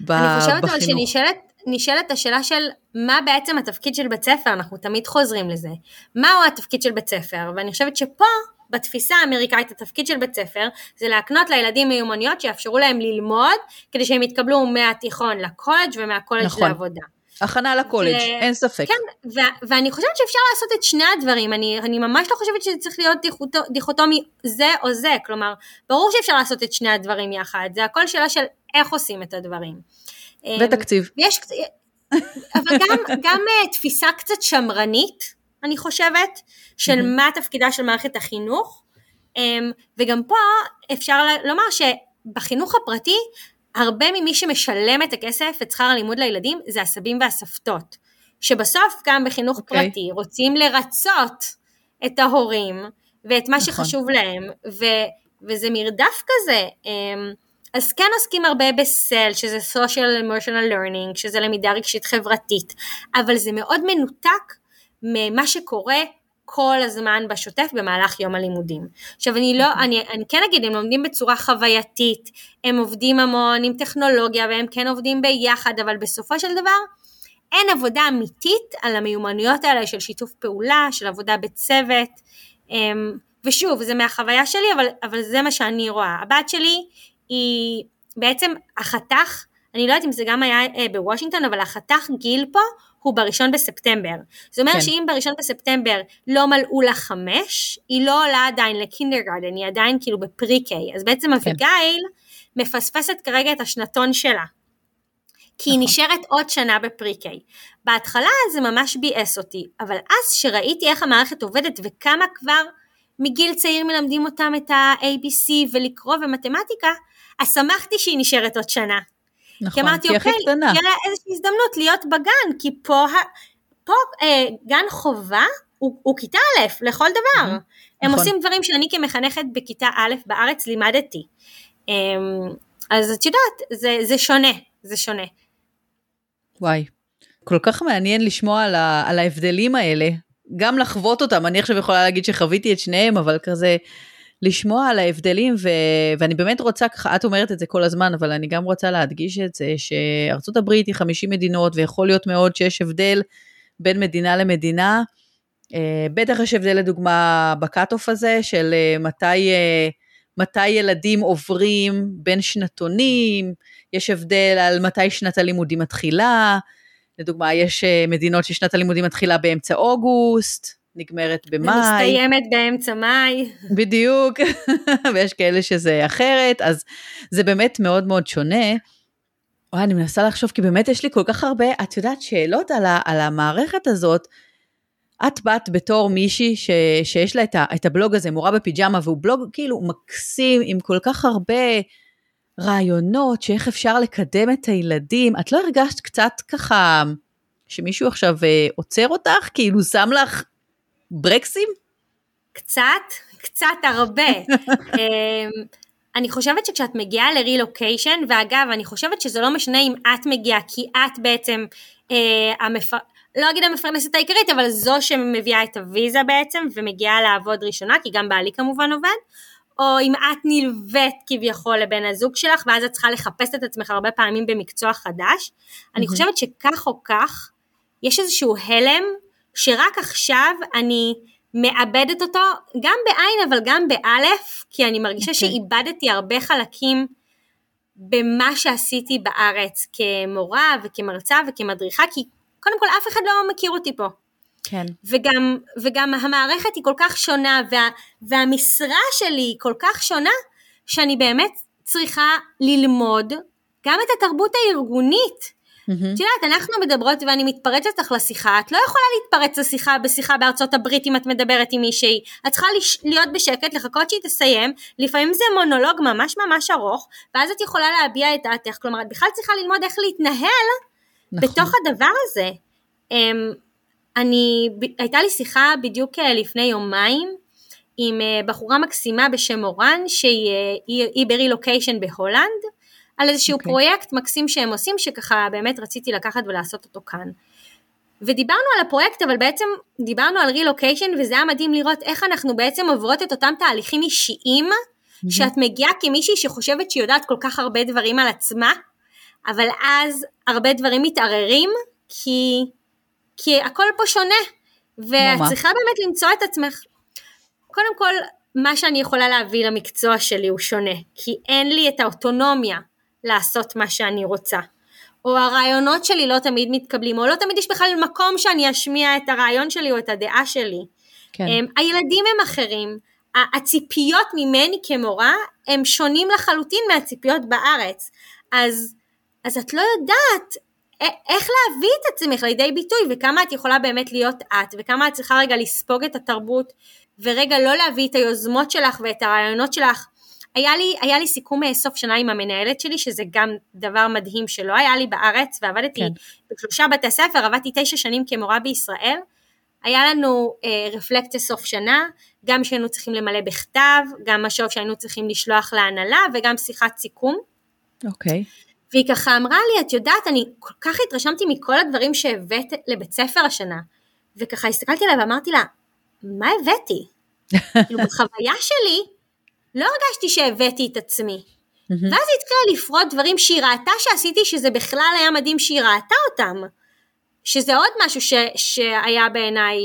בחינוך. אני חושבת אבל שנשאלת נשאלת השאלה של מה בעצם התפקיד של בית ספר, אנחנו תמיד חוזרים לזה. מהו התפקיד של בית ספר? ואני חושבת שפה, בתפיסה האמריקאית, התפקיד של בית ספר זה להקנות לילדים מיומנויות שיאפשרו להם ללמוד, כדי שהם יתקבלו מהתיכון לקולג' ומהקולג' נכון. לעבודה. הכנה לקולג', ו... אין ספק. כן, ו- ואני חושבת שאפשר לעשות את שני הדברים, אני, אני ממש לא חושבת שזה צריך להיות דיכוטומי זה או זה, כלומר, ברור שאפשר לעשות את שני הדברים יחד, זה הכל שאלה של איך עושים את הדברים. ותקציב. ויש, אבל גם, גם אה, תפיסה קצת שמרנית, אני חושבת, של מה תפקידה של מערכת החינוך, אמ, וגם פה אפשר לומר שבחינוך הפרטי, הרבה ממי שמשלם את הכסף, את שכר הלימוד לילדים, זה הסבים והסבתות. שבסוף גם בחינוך okay. אוקיי. פרטי רוצים לרצות את ההורים ואת מה נכון. שחשוב להם, ו, וזה מרדף כזה. אמ, אז כן עוסקים הרבה בסל, שזה social emotional learning, שזה למידה רגשית חברתית, אבל זה מאוד מנותק ממה שקורה כל הזמן בשוטף במהלך יום הלימודים. עכשיו אני לא, אני, אני כן אגיד, הם לומדים בצורה חווייתית, הם עובדים המון עם טכנולוגיה והם כן עובדים ביחד, אבל בסופו של דבר אין עבודה אמיתית על המיומנויות האלה של שיתוף פעולה, של עבודה בצוות, אמ, ושוב, זה מהחוויה שלי, אבל, אבל זה מה שאני רואה. הבת שלי היא בעצם החתך, אני לא יודעת אם זה גם היה אה, בוושינגטון, אבל החתך גיל פה הוא בראשון בספטמבר. זאת אומרת כן. שאם בראשון בספטמבר לא מלאו לה חמש, היא לא עולה עדיין לקינדרגרדן, היא עדיין כאילו בפרי-קיי. אז בעצם כן. אביגיל מפספסת כרגע את השנתון שלה. כי נכון. היא נשארת עוד שנה בפרי-קיי. בהתחלה זה ממש ביאס אותי, אבל אז שראיתי איך המערכת עובדת וכמה כבר מגיל צעיר מלמדים אותם את ה-ABC ולקרוא ומתמטיקה, אז שמחתי שהיא נשארת עוד שנה. נכון, כי אמרתי, אוקיי, תהיה לה איזושהי הזדמנות להיות בגן, כי פה, פה אה, גן חובה הוא, הוא כיתה א' לכל דבר. Mm-hmm, הם נכון. עושים דברים שאני כמחנכת בכיתה א' בארץ לימדתי. אה, אז את יודעת, זה, זה שונה, זה שונה. וואי, כל כך מעניין לשמוע על, ה, על ההבדלים האלה, גם לחוות אותם, אני עכשיו יכולה להגיד שחוויתי את שניהם, אבל כזה לשמוע על ההבדלים, ו... ואני באמת רוצה, ככה, את אומרת את זה כל הזמן, אבל אני גם רוצה להדגיש את זה, שארצות הברית היא 50 מדינות, ויכול להיות מאוד שיש הבדל בין מדינה למדינה. אה, בטח יש הבדל לדוגמה בקאט-אוף הזה, של אה, מתי, אה, מתי ילדים עוברים בין שנתונים, יש הבדל על מתי שנת הלימודים מתחילה, לדוגמה, יש מדינות ששנת הלימודים מתחילה באמצע אוגוסט, נגמרת במאי. ומסתיימת באמצע מאי. בדיוק, ויש כאלה שזה אחרת, אז זה באמת מאוד מאוד שונה. וואי, אני מנסה לחשוב, כי באמת יש לי כל כך הרבה, את יודעת, שאלות על, ה, על המערכת הזאת. את באת בתור מישהי ש, שיש לה את, ה, את הבלוג הזה, מורה בפיג'מה, והוא בלוג כאילו מקסים, עם כל כך הרבה רעיונות, שאיך אפשר לקדם את הילדים. את לא הרגשת קצת ככה, שמישהו עכשיו אה, עוצר אותך? כאילו שם לך ברקסים? קצת, קצת הרבה. אמ, אני חושבת שכשאת מגיעה לרילוקיישן, ואגב, אני חושבת שזה לא משנה אם את מגיעה, כי את בעצם אה, המפר... לא אגיד המפרנסת העיקרית, אבל זו שמביאה את הוויזה בעצם, ומגיעה לעבוד ראשונה, כי גם בעלי כמובן עובד, או אם את נלווית כביכול לבן הזוג שלך, ואז את צריכה לחפש את עצמך הרבה פעמים במקצוע חדש. אני חושבת שכך או כך, יש איזשהו הלם שרק עכשיו אני מאבדת אותו, גם בעין אבל גם באלף, כי אני מרגישה okay. אוקיי. שאיבדתי הרבה חלקים במה שעשיתי בארץ כמורה וכמרצה וכמדריכה, כי קודם כל אף אחד לא מכיר אותי פה. כן. וגם, וגם המערכת היא כל כך שונה, וה, והמשרה שלי היא כל כך שונה, שאני באמת צריכה ללמוד גם את התרבות הארגונית. את mm-hmm. יודעת, אנחנו מדברות ואני מתפרצת לך לשיחה, את לא יכולה להתפרץ לשיחה בשיחה בארצות הברית אם את מדברת עם מישהי, את צריכה. להיות בשקט, לחכות שהיא תסיים, לפעמים זה מונולוג ממש ממש ארוך, ואז את יכולה להביע את דעתך, כלומר את בכלל צריכה ללמוד איך להתנהל נכון. בתוך הדבר הזה. אמ, אני, הייתה לי שיחה בדיוק אה, לפני יומיים עם אה, בחורה מקסימה בשם אורן, שהיא ברילוקיישן בהולנד, על איזשהו okay. אוקיי. פרויקט מקסים שהם עושים, שככה באמת רציתי לקחת ולעשות אותו כאן. ודיברנו על הפרויקט, אבל בעצם דיברנו על רילוקיישן, וזה היה מדהים לראות איך אנחנו בעצם עוברות את אותם תהליכים אישיים, mm-hmm. שאת מגיעה כמישהי שחושבת שהיא יודעת כל כך הרבה דברים על עצמה, אבל אז הרבה דברים מתערערים, כי, כי הכל פה שונה, ואת צריכה באמת למצוא את עצמך. קודם כל, מה שאני יכולה להביא למקצוע שלי הוא שונה, כי אין לי את האוטונומיה לעשות מה שאני רוצה. או הרעיונות שלי לא תמיד מתקבלים, או לא תמיד יש בכלל מקום שאני אשמיע את הרעיון שלי או את הדעה שלי. כן. הם, הילדים הם אחרים, הציפיות ממני כמורה הם שונים לחלוטין מהציפיות בארץ. אז, אז את לא יודעת איך להביא את עצמך לידי ביטוי וכמה את יכולה באמת להיות את וכמה את צריכה רגע לספוג את התרבות ורגע לא להביא את היוזמות שלך ואת הרעיונות שלך היה לי, היה לי סיכום אה, סוף שנה עם המנהלת שלי, שזה גם דבר מדהים שלא היה לי בארץ, ועבדתי כן. בשלושה בתי ספר, עבדתי תשע שנים כמורה בישראל. היה לנו אה, רפלקציה סוף שנה, גם שהיינו צריכים למלא בכתב, גם משוב שהיינו צריכים לשלוח להנהלה, וגם שיחת סיכום. אוקיי. והיא ככה אמרה לי, את יודעת, אני כל כך התרשמתי מכל הדברים שהבאת לבית ספר השנה. וככה הסתכלתי עליה ואמרתי לה, מה הבאתי? כאילו בחוויה שלי, לא הרגשתי שהבאתי את עצמי. Mm-hmm. ואז היא התחילה לפרוט דברים שהיא ראתה שעשיתי, שזה בכלל היה מדהים שהיא ראתה אותם. שזה עוד משהו ש, שהיה בעיניי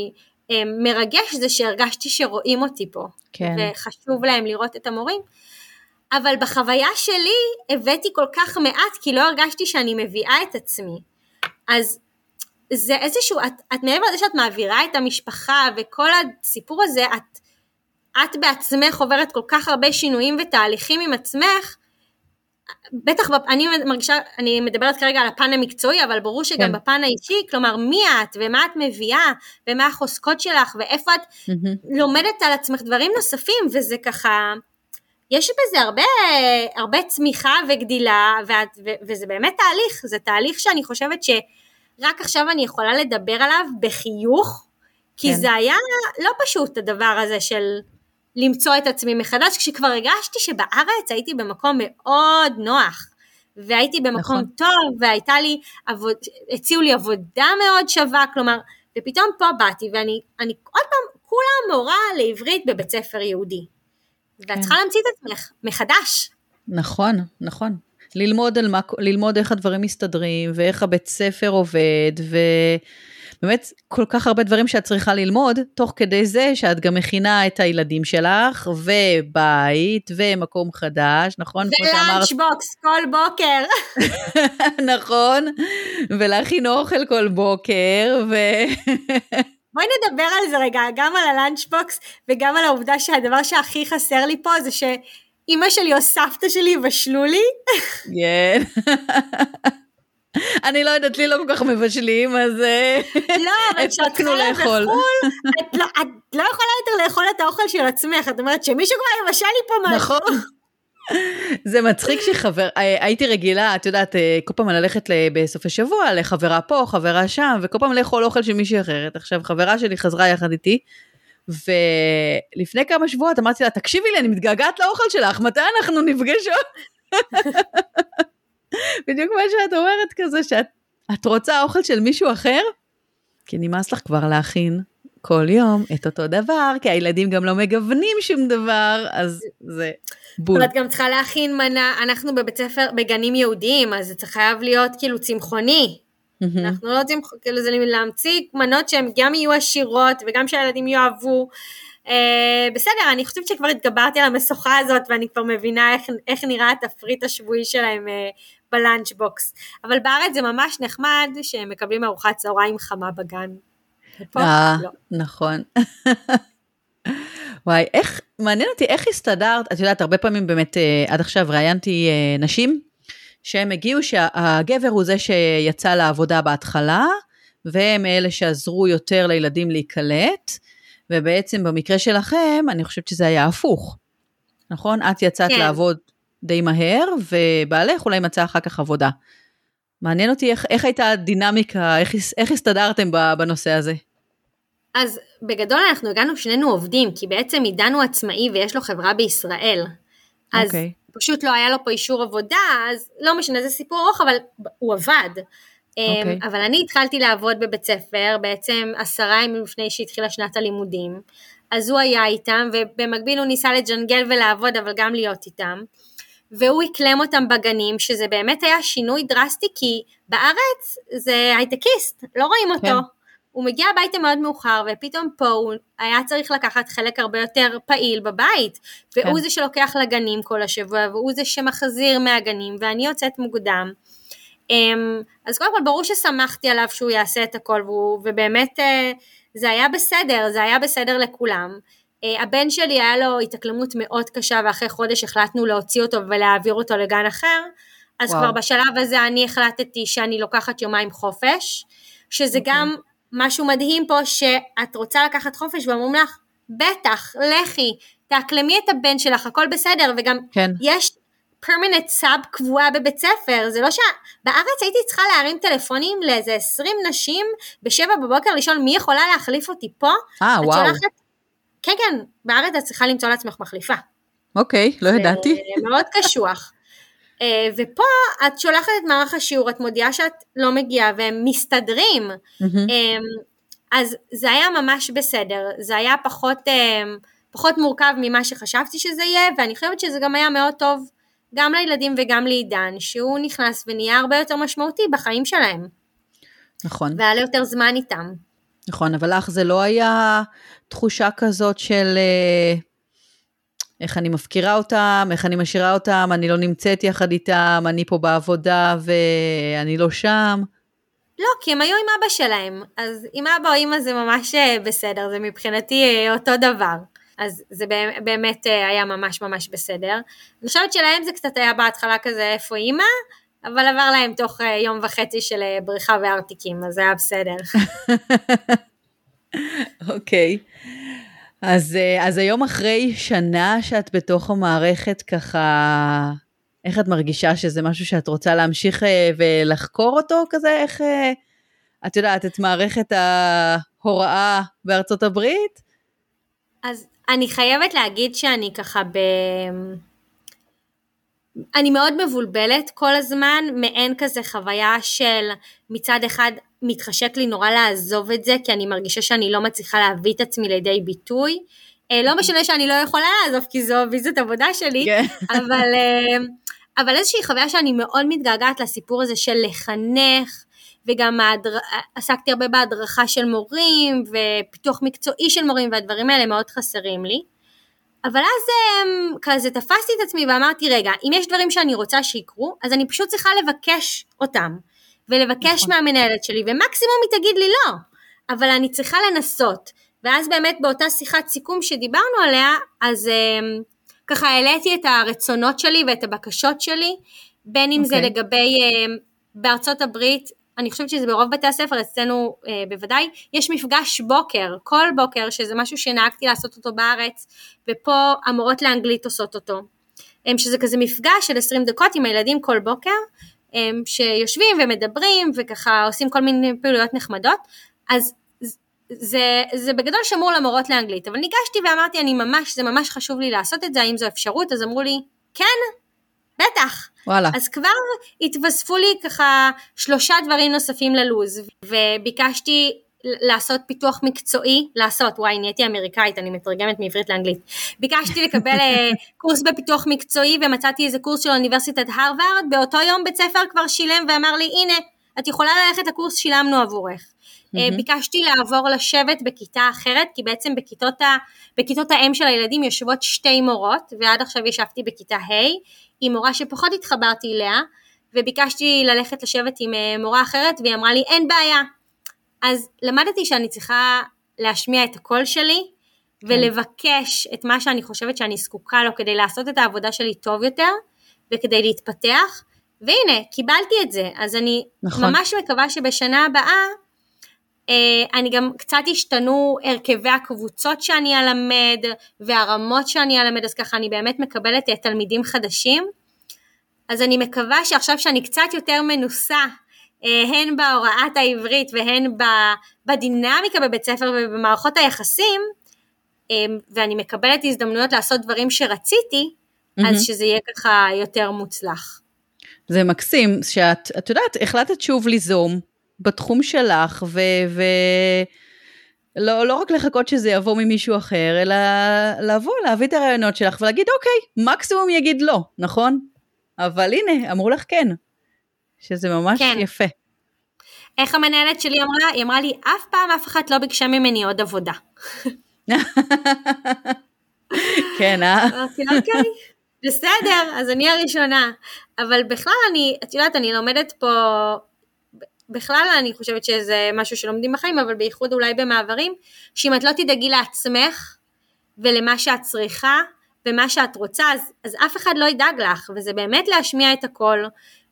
אה, מרגש, זה שהרגשתי שרואים אותי פה. כן. וחשוב להם לראות את המורים. אבל בחוויה שלי הבאתי כל כך מעט, כי לא הרגשתי שאני מביאה את עצמי. אז זה איזשהו, את, את מעבר לזה שאת מעבירה את המשפחה וכל הסיפור הזה, את את בעצמך עוברת כל כך הרבה שינויים ותהליכים עם עצמך, בטח, אני מרגישה, אני מדברת כרגע על הפן המקצועי, אבל ברור שגם כן. בפן האישי, כלומר מי את ומה את מביאה ומה החוזקות שלך ואיפה את mm-hmm. לומדת על עצמך דברים נוספים, וזה ככה, יש בזה הרבה, הרבה צמיחה וגדילה, ואת, ו, וזה באמת תהליך, זה תהליך שאני חושבת שרק עכשיו אני יכולה לדבר עליו בחיוך, כי כן. זה היה לא פשוט הדבר הזה של למצוא את עצמי מחדש, כשכבר הרגשתי שבארץ הייתי במקום מאוד נוח. והייתי במקום נכון. טוב, והייתה לי, עבוד, הציעו לי עבודה מאוד שווה, כלומר, ופתאום פה באתי, ואני אני, עוד פעם, כולה מורה לעברית בבית ספר יהודי. ואת כן. צריכה להמציא את עצמך מחדש. נכון, נכון. ללמוד, על מה, ללמוד איך הדברים מסתדרים, ואיך הבית ספר עובד, ו... באמת כל כך הרבה דברים שאת צריכה ללמוד, תוך כדי זה שאת גם מכינה את הילדים שלך, ובית, ומקום חדש, נכון? ולאנצ'בוקס כל בוקר. נכון, ולהכין אוכל כל בוקר, ו... בואי נדבר על זה רגע, גם על הלאנצ'בוקס וגם על העובדה שהדבר שהכי חסר לי פה זה שאימא שלי או סבתא שלי יבשלו לי. כן. אני לא יודעת, לי לא כל כך מבשלים, אז אה, לא, אבל כשאת חיה בחו"ל, את לא, את לא יכולה יותר לאכול את האוכל של עצמך, את אומרת שמישהו כבר יבשל לי פה משהו. נכון. זה מצחיק שחבר, אה, הייתי רגילה, את יודעת, אה, כל פעם ללכת בסוף השבוע לחברה פה, חברה שם, וכל פעם לאכול אוכל של מישהי אחרת. עכשיו, חברה שלי חזרה יחד איתי, ולפני כמה שבועות אמרתי לה, תקשיבי לי, אני מתגעגעת לאוכל שלך, מתי אנחנו נפגשות? בדיוק מה שאת אומרת כזה, שאת רוצה אוכל של מישהו אחר? כי נמאס לך כבר להכין כל יום את אותו דבר, כי הילדים גם לא מגוונים שום דבר, אז זה בול. אבל את גם צריכה להכין מנה, אנחנו בבית ספר, בגנים יהודיים, אז זה חייב להיות כאילו צמחוני. אנחנו לא רוצים, כאילו זה להמציא מנות שהן גם יהיו עשירות וגם שהילדים יאהבו. Uh, בסדר, אני חושבת שכבר התגברתי על המשוכה הזאת ואני כבר מבינה איך, איך נראה התפריט השבועי שלהם uh, בלאנץ' בוקס. אבל בארץ זה ממש נחמד שהם מקבלים ארוחת צהריים חמה בגן. ופה אה, לא. נכון. וואי, איך, מעניין אותי איך הסתדרת, את יודעת, הרבה פעמים באמת, אה, עד עכשיו ראיינתי אה, נשים, שהם הגיעו שהגבר הוא זה שיצא לעבודה בהתחלה, והם אלה שעזרו יותר לילדים להיקלט, ובעצם במקרה שלכם, אני חושבת שזה היה הפוך, נכון? את יצאת כן. לעבוד די מהר, ובעלך אולי מצא אחר כך עבודה. מעניין אותי איך, איך הייתה הדינמיקה, איך, איך הסתדרתם בנושא הזה. אז בגדול אנחנו הגענו שנינו עובדים, כי בעצם עידן הוא עצמאי ויש לו חברה בישראל. אז אוקיי. פשוט לא היה לו פה אישור עבודה, אז לא משנה, זה סיפור ארוך, אבל הוא עבד. אוקיי. אבל אני התחלתי לעבוד בבית ספר בעצם עשרה ימים לפני שהתחילה שנת הלימודים. אז הוא היה איתם, ובמקביל הוא ניסה לג'נגל ולעבוד, אבל גם להיות איתם. והוא אקלם אותם בגנים, שזה באמת היה שינוי דרסטי, כי בארץ זה הייטקיסט, לא רואים אותו. כן. הוא מגיע הביתה מאוד מאוחר, ופתאום פה הוא היה צריך לקחת חלק הרבה יותר פעיל בבית. והוא כן. זה שלוקח לגנים כל השבוע, והוא זה שמחזיר מהגנים, ואני יוצאת מוקדם. אמ, אז קודם כל ברור ששמחתי עליו שהוא יעשה את הכל, והוא, ובאמת אה, זה היה בסדר, זה היה בסדר לכולם. אה, הבן שלי היה לו התאקלמות מאוד קשה, ואחרי חודש החלטנו להוציא אותו ולהעביר אותו לגן אחר. אז וואו. כבר בשלב הזה אני החלטתי שאני לוקחת יומיים חופש, שזה אוקיי. גם משהו מדהים פה, שאת רוצה לקחת חופש ואומרים לך, בטח, לכי, תאקלמי את הבן שלך, הכל בסדר, וגם כן. יש פרמננט סאב קבועה בבית ספר, זה לא ש... בארץ הייתי צריכה להרים טלפונים לאיזה 20 נשים בשבע בבוקר לשאול מי יכולה להחליף אותי פה. אה, את וואו. שולחת... כן, כן, בארץ את צריכה למצוא לעצמך מחליפה. אוקיי, לא ידעתי. זה מאוד קשוח. אה, ופה את שולחת את מערך השיעור, את מודיעה שאת לא מגיעה והם מסתדרים. אמ, אז זה היה ממש בסדר, זה היה פחות, אמ, פחות מורכב ממה שחשבתי שזה יהיה, ואני חושבת שזה גם היה מאוד טוב גם לילדים וגם לעידן, שהוא נכנס ונהיה הרבה יותר משמעותי בחיים שלהם, נכון, והיה לו יותר זמן איתם. נכון, אבל לך זה לא היה תחושה כזאת של אה, איך אני מפקירה אותם, איך אני משאירה אותם, אני לא נמצאת יחד איתם, אני פה בעבודה ואני לא שם. לא, כי הם היו עם אבא שלהם, אז עם אבא או אמא זה ממש אה, בסדר, זה מבחינתי אה, אותו דבר. אז זה באמת- היה ממש ממש בסדר. אני חושבת שלהם זה קצת היה בהתחלה כזה איפה אימא, אבל עבר להם תוך אה, יום וחצי של אה, בריחה וארטיקים, אז זה היה בסדר. אוקיי. אז, אה, אז היום אחרי שנה שאת בתוך המערכת ככה, איך את מרגישה שזה משהו שאת רוצה להמשיך ולחקור אותו כזה? איך, את יודעת, את מערכת ההוראה בארצות הברית? אז אני חייבת להגיד שאני ככה ב... אני מאוד מבולבלת כל הזמן, מעין כזה חוויה של מצד אחד מתחשק לי נורא לעזוב את זה, כי אני מרגישה שאני לא מצליחה להביא את עצמי לידי ביטוי. אה, לא משנה שאני לא יכולה לעזוב, כי זו ויזת עבודה שלי, כן. אבל, אה, אבל איזושהי חוויה שאני מאוד מתגעגעת לסיפור הזה של לחנך, וגם ההדר... עסקתי הרבה בהדרכה של מורים, ופיתוח מקצועי של מורים, והדברים האלה מאוד חסרים לי. אבל אז אמ, כזה תפסתי את עצמי ואמרתי, רגע, אם יש דברים שאני רוצה שיקרו, אז אני פשוט צריכה לבקש אותם, ולבקש נכון. מהמנהלת שלי, ומקסימום היא תגיד לי לא, אבל אני צריכה לנסות. ואז באמת באותה שיחת סיכום שדיברנו עליה, אז אמ, ככה העליתי את הרצונות שלי ואת הבקשות שלי, בין אם זה אוקיי. לגבי, אמ, בארצות הברית, אני חושבת שזה ברוב בתי הספר, אצלנו אה, בוודאי, יש מפגש בוקר, כל בוקר, שזה משהו שנהגתי לעשות אותו בארץ, ופה המורות לאנגלית עושות אותו. אמ, שזה כזה מפגש של 20 דקות עם הילדים כל בוקר, אמ, שיושבים ומדברים וככה עושים כל מיני פעילויות נחמדות, אז זה, זה בגדול שמור למורות לאנגלית, אבל ניגשתי ואמרתי, אני ממש, זה ממש חשוב לי לעשות את זה, האם זו אפשרות? אז אמרו לי, כן, בטח. וואלה. אז כבר התווספו לי ככה שלושה דברים נוספים ללוז, וביקשתי לעשות פיתוח מקצועי, לעשות, וואי נהייתי אמריקאית, אני מתרגמת מעברית לאנגלית. ביקשתי לקבל אה, קורס בפיתוח מקצועי ומצאתי איזה קורס של אוניברסיטת הרווארד, באותו יום בית ספר כבר שילם ואמר לי, הנה, את יכולה ללכת לקורס, שילמנו עבורך. אה, ביקשתי לעבור לשבת בכיתה אחרת, כי בעצם בכיתות, ה, בכיתות האם של הילדים יושבות שתי מורות, ועד עכשיו ישבתי בכיתה ה' עם מורה שפחות התחברתי אליה, וביקשתי ללכת לשבת עם אה, מורה אחרת, והיא אמרה לי, אין בעיה, אז למדתי שאני צריכה להשמיע את הקול שלי, ולבקש את מה שאני חושבת שאני זקוקה לו כדי לעשות את העבודה שלי טוב יותר, וכדי להתפתח, והנה, קיבלתי את זה. אז אני נכון. ממש מקווה שבשנה הבאה, אה, אני גם קצת השתנו הרכבי הקבוצות שאני אלמד והרמות שאני אלמד, אז ככה אני באמת מקבלת אה, תלמידים חדשים. אז אני מקווה שעכשיו שאני קצת יותר מנוסה, אה, הן בהוראת העברית והן בדינמיקה בבית ספר ובמערכות היחסים, ואני מקבלת הזדמנויות לעשות דברים שרציתי, mm-hmm. אז שזה יהיה ככה יותר מוצלח. זה מקסים שאת, את יודעת, החלטת שוב ליזום בתחום שלך, ו... ו... לא, לא רק לחכות שזה יבוא ממישהו אחר, אלא לבוא, להביא את הרעיונות שלך ולהגיד, אוקיי, מקסימום יגיד לא, נכון? אבל הנה, אמרו לך כן, שזה ממש כן. יפה. איך המנהלת שלי אמרה? היא אמרה לי, אף פעם אף אחד לא ביקשה ממני עוד עבודה. כן, אה? אמרתי אוקיי, בסדר, אז אני הראשונה. אבל בכלל אני, את יודעת, אני לומדת פה, בכלל אני חושבת שזה משהו שלומדים בחיים, אבל בייחוד אולי במעברים, שאם את לא תדאגי לעצמך ולמה שאת צריכה ומה שאת רוצה, אז, אז אף אחד לא ידאג לך, וזה באמת להשמיע את הכל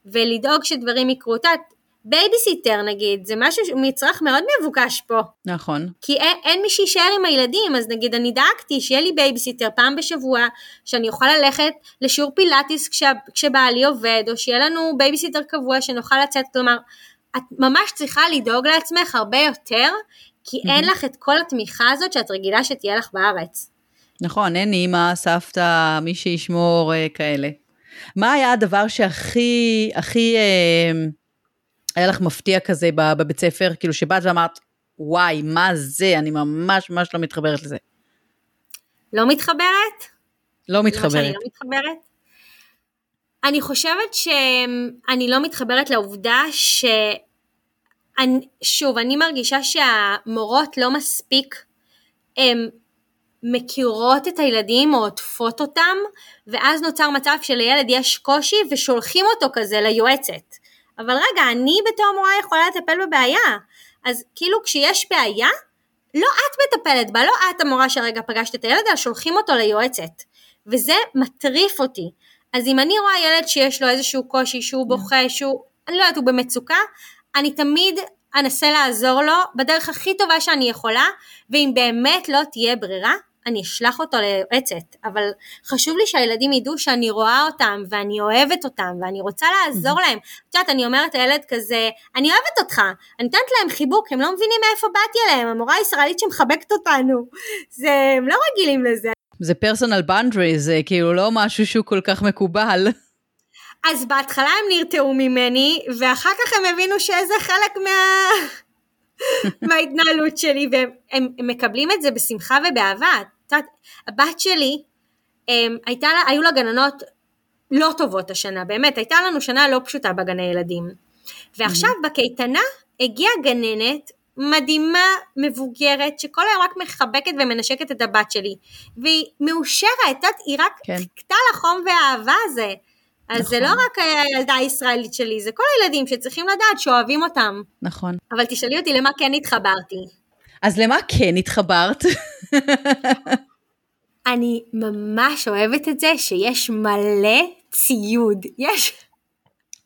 ולדאוג שדברים יקרו. את יודעת, בייביסיטר נגיד, זה משהו, מצרך מאוד מבוקש פה. נכון. כי אין, אין מי שיישאר עם הילדים, אז נגיד אני דאגתי שיהיה לי בייביסיטר פעם בשבוע, שאני אוכל ללכת לשיעור פילאטיס כשה, כשבעלי עובד, או שיהיה לנו בייביסיטר קבוע שנוכל לצאת, כלומר, את ממש צריכה לדאוג לעצמך הרבה יותר, כי mm-hmm. אין לך את כל התמיכה הזאת שאת רגילה שתהיה לך בארץ. נכון, אין אימא, סבתא, מי שישמור, אה, כאלה. מה היה הדבר שהכי, הכי... אה, היה לך מפתיע כזה בבית ספר, כאילו שבאת ואמרת, וואי, מה זה, אני ממש ממש לא מתחברת לזה. לא מתחברת? לא מתחברת. אני לא מתחברת? אני חושבת שאני לא מתחברת לעובדה ש... אני, שוב, אני מרגישה שהמורות לא מספיק הם מכירות את הילדים או עוטפות אותם, ואז נוצר מצב שלילד יש קושי ושולחים אותו כזה ליועצת. אבל רגע, אני בתור מורה יכולה לטפל בבעיה. אז כאילו כשיש בעיה, לא את מטפלת בה, לא את המורה שהרגע פגשת את הילד, אלא שולחים אותו ליועצת. וזה מטריף אותי. אז אם אני רואה ילד שיש לו איזשהו קושי, שהוא בוכה, שהוא, אני לא יודעת, הוא במצוקה, אני תמיד אנסה לעזור לו בדרך הכי טובה שאני יכולה, ואם באמת לא תהיה ברירה, אני אשלח אותו ליועצת, אבל חשוב לי שהילדים ידעו שאני רואה אותם ואני אוהבת אותם ואני רוצה לעזור להם. את יודעת, אני אומרת לילד כזה, אני אוהבת אותך, אני נותנת להם חיבוק, הם לא מבינים מאיפה באתי אליהם, המורה הישראלית שמחבקת אותנו, זה, הם לא רגילים לזה. זה פרסונל בנדרי, זה כאילו לא משהו שהוא כל כך מקובל. אז בהתחלה הם נרתעו ממני, ואחר כך הם הבינו שזה חלק מה... מההתנהלות שלי, והם הם, הם מקבלים את זה בשמחה ובאהבה. הבת שלי, הם, הייתה לה, היו לה גננות לא טובות השנה, באמת, הייתה לנו שנה לא פשוטה בגני ילדים. ועכשיו בקייטנה הגיעה גננת מדהימה, מבוגרת, שכל היום רק מחבקת ומנשקת את הבת שלי. והיא מאושרת, את יודעת, היא רק כן. חיכתה לחום והאהבה הזה. אז נכון. זה לא רק הילדה הישראלית שלי, זה כל הילדים שצריכים לדעת שאוהבים אותם. נכון. אבל תשאלי אותי למה כן התחברתי. אז למה כן התחברת? אני ממש אוהבת את זה שיש מלא ציוד. יש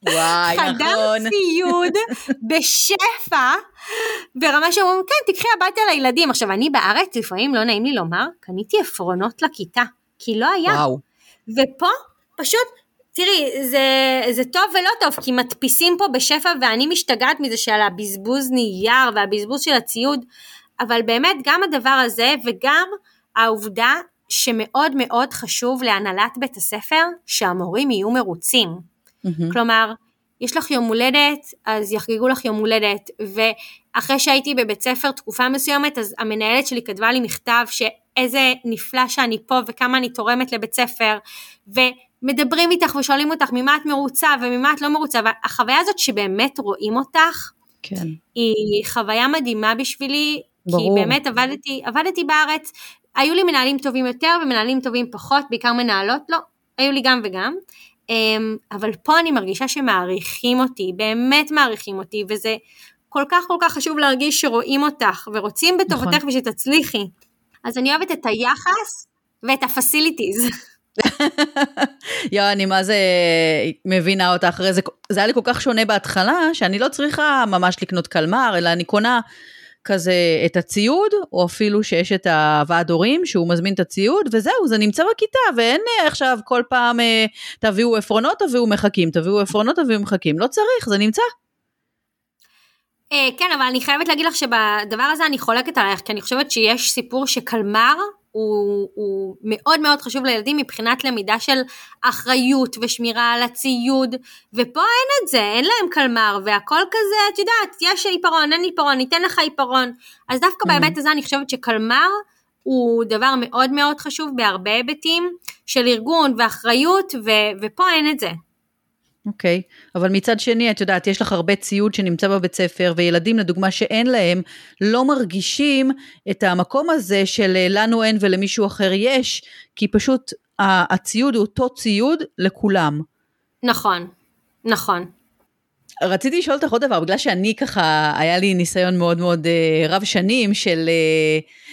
וואי, חדר נכון. ציוד בשפע, ברמה שאומרים, כן, תקחי הביתה לילדים. עכשיו, אני בארץ, לפעמים לא נעים לי לומר, קניתי עפרונות לכיתה, כי לא היה. וואו. ופה, פשוט תראי, זה, זה טוב ולא טוב, כי מדפיסים פה בשפע ואני משתגעת מזה שעל הבזבוז נייר והבזבוז של הציוד, אבל באמת גם הדבר הזה וגם העובדה שמאוד מאוד חשוב להנהלת בית הספר שהמורים יהיו מרוצים. Mm-hmm. כלומר, יש לך יום הולדת, אז יחגגו לך יום הולדת, ואחרי שהייתי בבית ספר תקופה מסוימת, אז המנהלת שלי כתבה לי מכתב שאיזה נפלא שאני פה וכמה אני תורמת לבית ספר, ו... מדברים איתך ושואלים אותך ממה את מרוצה וממה את לא מרוצה, והחוויה הזאת שבאמת רואים אותך, כן. היא חוויה מדהימה בשבילי, ברור. כי באמת עבדתי, עבדתי בארץ, היו לי מנהלים טובים יותר ומנהלים טובים פחות, בעיקר מנהלות לא, היו לי גם וגם, אמ, אבל פה אני מרגישה שמעריכים אותי, באמת מעריכים אותי, וזה כל כך כל כך חשוב להרגיש שרואים אותך ורוצים בטובתך נכון. ושתצליחי. אז אני אוהבת את היחס ואת הפסיליטיז. יואו, אני מה זה מבינה אותך, זה, זה היה לי כל כך שונה בהתחלה, שאני לא צריכה ממש לקנות קלמר, אלא אני קונה כזה את הציוד, או אפילו שיש את הוועד הורים שהוא מזמין את הציוד, וזהו, זה נמצא בכיתה, ואין אה, עכשיו כל פעם אה, תביאו עפרונות, תביאו מחכים, תביאו עפרונות, תביאו מחכים, לא צריך, זה נמצא. אה, כן, אבל אני חייבת להגיד לך שבדבר הזה אני חולקת עלייך, כי אני חושבת שיש סיפור שקלמר הוא, הוא מאוד מאוד חשוב לילדים מבחינת למידה של אחריות ושמירה על הציוד, ופה אין את זה, אין להם קלמר, והכל כזה, את יודעת, יש עיפרון, אין עיפרון, ניתן לך עיפרון. אז דווקא mm. בהיבט הזה אני חושבת שקלמר הוא דבר מאוד מאוד חשוב בהרבה היבטים של ארגון ואחריות, ו- ופה אין את זה. אוקיי, okay. אבל מצד שני, את יודעת, יש לך הרבה ציוד שנמצא בבית ספר, וילדים, לדוגמה, שאין להם, לא מרגישים את המקום הזה של אה, לנו אין ולמישהו אחר יש, כי פשוט הציוד הוא אותו ציוד לכולם. נכון, נכון. רציתי לשאול אותך עוד דבר, בגלל שאני ככה, היה לי ניסיון מאוד מאוד uh, רב שנים של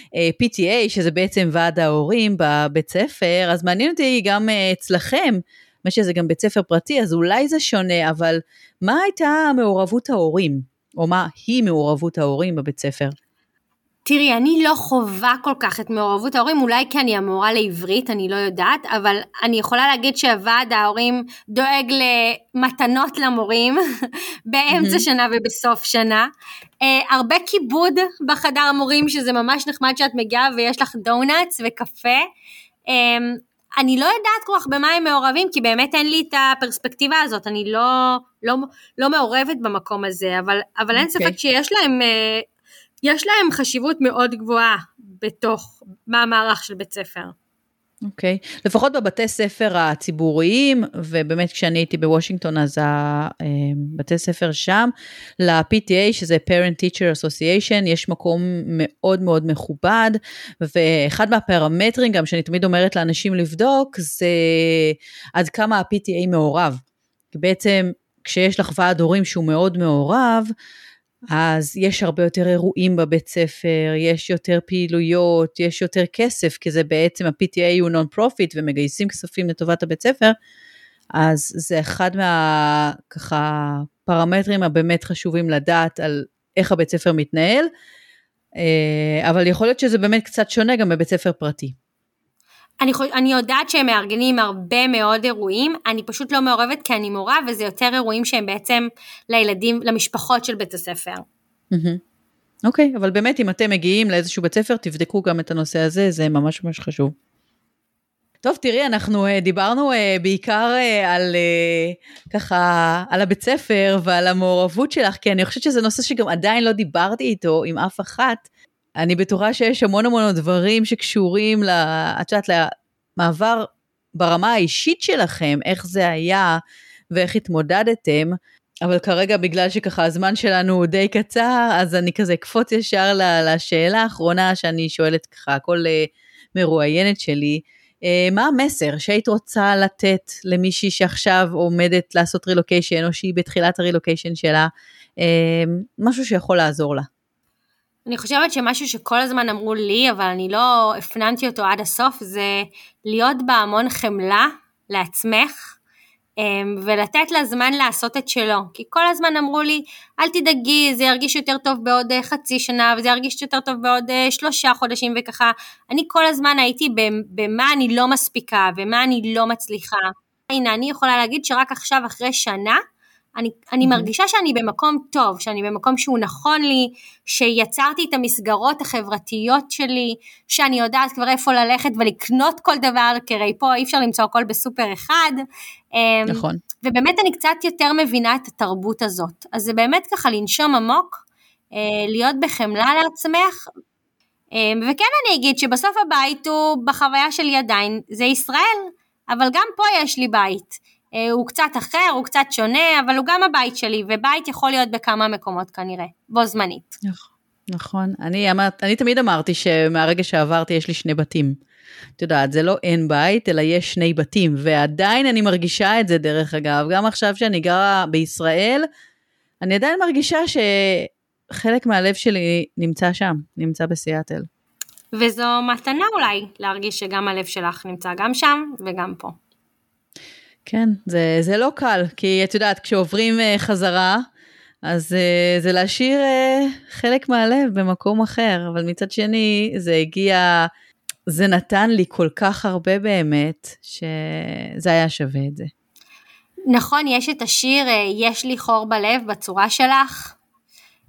uh, PTA, שזה בעצם ועד ההורים בבית ספר, אז מעניין אותי גם אצלכם, מה שזה גם בית ספר פרטי, אז אולי זה שונה, אבל מה הייתה מעורבות ההורים? או מה היא מעורבות ההורים בבית ספר? תראי, אני לא חווה כל כך את מעורבות ההורים, אולי כי אני המורה לעברית, אני לא יודעת, אבל אני יכולה להגיד שהוועד ההורים דואג למתנות למורים באמצע שנה ובסוף שנה. Uh, הרבה כיבוד בחדר המורים, שזה ממש נחמד שאת מגיעה ויש לך דונלדס וקפה. Um, אני לא יודעת כל כך במה הם מעורבים, כי באמת אין לי את הפרספקטיבה הזאת, אני לא, לא, לא מעורבת במקום הזה, אבל, אבל אין okay. אוקיי. ספק שיש להם, אה, יש להם חשיבות מאוד גבוהה בתוך המערך של בית ספר. אוקיי, okay. לפחות בבתי ספר הציבוריים, ובאמת כשאני הייתי בוושינגטון אז הבתי אה, ספר שם, ל-PTA שזה Parent Teacher Association, יש מקום מאוד מאוד מכובד, ואחד מהפרמטרים גם שאני תמיד אומרת לאנשים לבדוק, זה עד כמה ה-PTA מעורב. כי בעצם כשיש לך ועד הורים שהוא מאוד מעורב, אז יש הרבה יותר אירועים בבית ספר, יש יותר פעילויות, יש יותר כסף, כי זה בעצם ה-PTA הוא non profit ומגייסים כספים לטובת הבית ספר, אז זה אחד מה... פרמטרים הבאמת חשובים לדעת על איך הבית ספר מתנהל, אה, אבל יכול להיות שזה באמת קצת שונה גם בבית ספר פרטי. אני, אני יודעת שהם מארגנים הרבה מאוד אירועים, אני פשוט לא מעורבת כי אני מורה, וזה יותר אירועים שהם בעצם לילדים, למשפחות של בית הספר. אוקיי, okay, אבל באמת אם אתם מגיעים לאיזשהו בית ספר, תבדקו גם את הנושא הזה, זה ממש ממש חשוב. טוב, תראי, אנחנו uh, דיברנו uh, בעיקר uh, על ככה, על הבית ספר ועל המעורבות שלך, כי אני חושבת שזה נושא שגם עדיין לא דיברתי איתו עם אף אחת. אני בטוחה שיש המון המון דברים שקשורים, ל, את יודעת, למעבר ברמה האישית שלכם, איך זה היה ואיך התמודדתם, אבל כרגע בגלל שככה הזמן שלנו די קצר, אז אני כזה אקפוץ ישר לשאלה האחרונה שאני שואלת ככה כל uh, מרואיינת שלי. Uh, מה המסר שהיית רוצה לתת למישהי שעכשיו עומדת לעשות רילוקיישן, או שהיא בתחילת הרילוקיישן שלה, uh, משהו שיכול לעזור לה? אני חושבת שמשהו שכל הזמן אמרו לי, אבל אני לא הפנמתי אותו עד הסוף, זה להיות בהמון חמלה לעצמך, אמ, ולתת לה זמן לעשות את שלו. כי כל הזמן אמרו לי, אל תדאגי, זה ירגיש יותר טוב בעוד אה, חצי שנה, וזה ירגיש יותר טוב בעוד אה, שלושה חודשים וככה. אני כל הזמן הייתי במה אני לא מספיקה, ומה אני לא מצליחה. הנה, אני יכולה להגיד שרק עכשיו, אחרי שנה, אני, אני מרגישה שאני במקום טוב, שאני במקום שהוא נכון לי, שיצרתי את המסגרות החברתיות שלי, שאני יודעת כבר איפה ללכת ולקנות כל דבר, כי הרי פה אי אפשר למצוא הכל בסופר אחד. אמ, נכון. ובאמת אני קצת יותר מבינה את התרבות הזאת. אז זה באמת ככה לנשום עמוק, אה, להיות בחמלה לעצמך, אמ, וכן אני אגיד שבסוף הבית הוא בחוויה שלי עדיין, זה ישראל, אבל גם פה יש לי בית. אה, הוא קצת אחר, הוא קצת שונה, אבל הוא גם הבית שלי, ובית יכול להיות בכמה מקומות כנראה, בו זמנית. נכון, אני, אמרת, אני תמיד אמרתי שמהרגע שעברתי יש לי שני בתים. את יודעת, זה לא אין בית, אלא יש שני בתים, ועדיין אני מרגישה את זה דרך אגב, גם עכשיו שאני גרה בישראל, אני עדיין מרגישה ש... חלק מהלב שלי נמצא שם, נמצא בסיאטל. וזו מתנה אולי, להרגיש שגם הלב שלך נמצא גם שם וגם פה. כן, זה, זה לא קל, כי את יודעת, כשעוברים uh, חזרה, אז uh, זה להשאיר uh, חלק מהלב במקום אחר, אבל מצד שני, זה הגיע, זה נתן לי כל כך הרבה באמת, שזה היה שווה את זה. נכון, יש את השיר "יש לי חור בלב" בצורה שלך.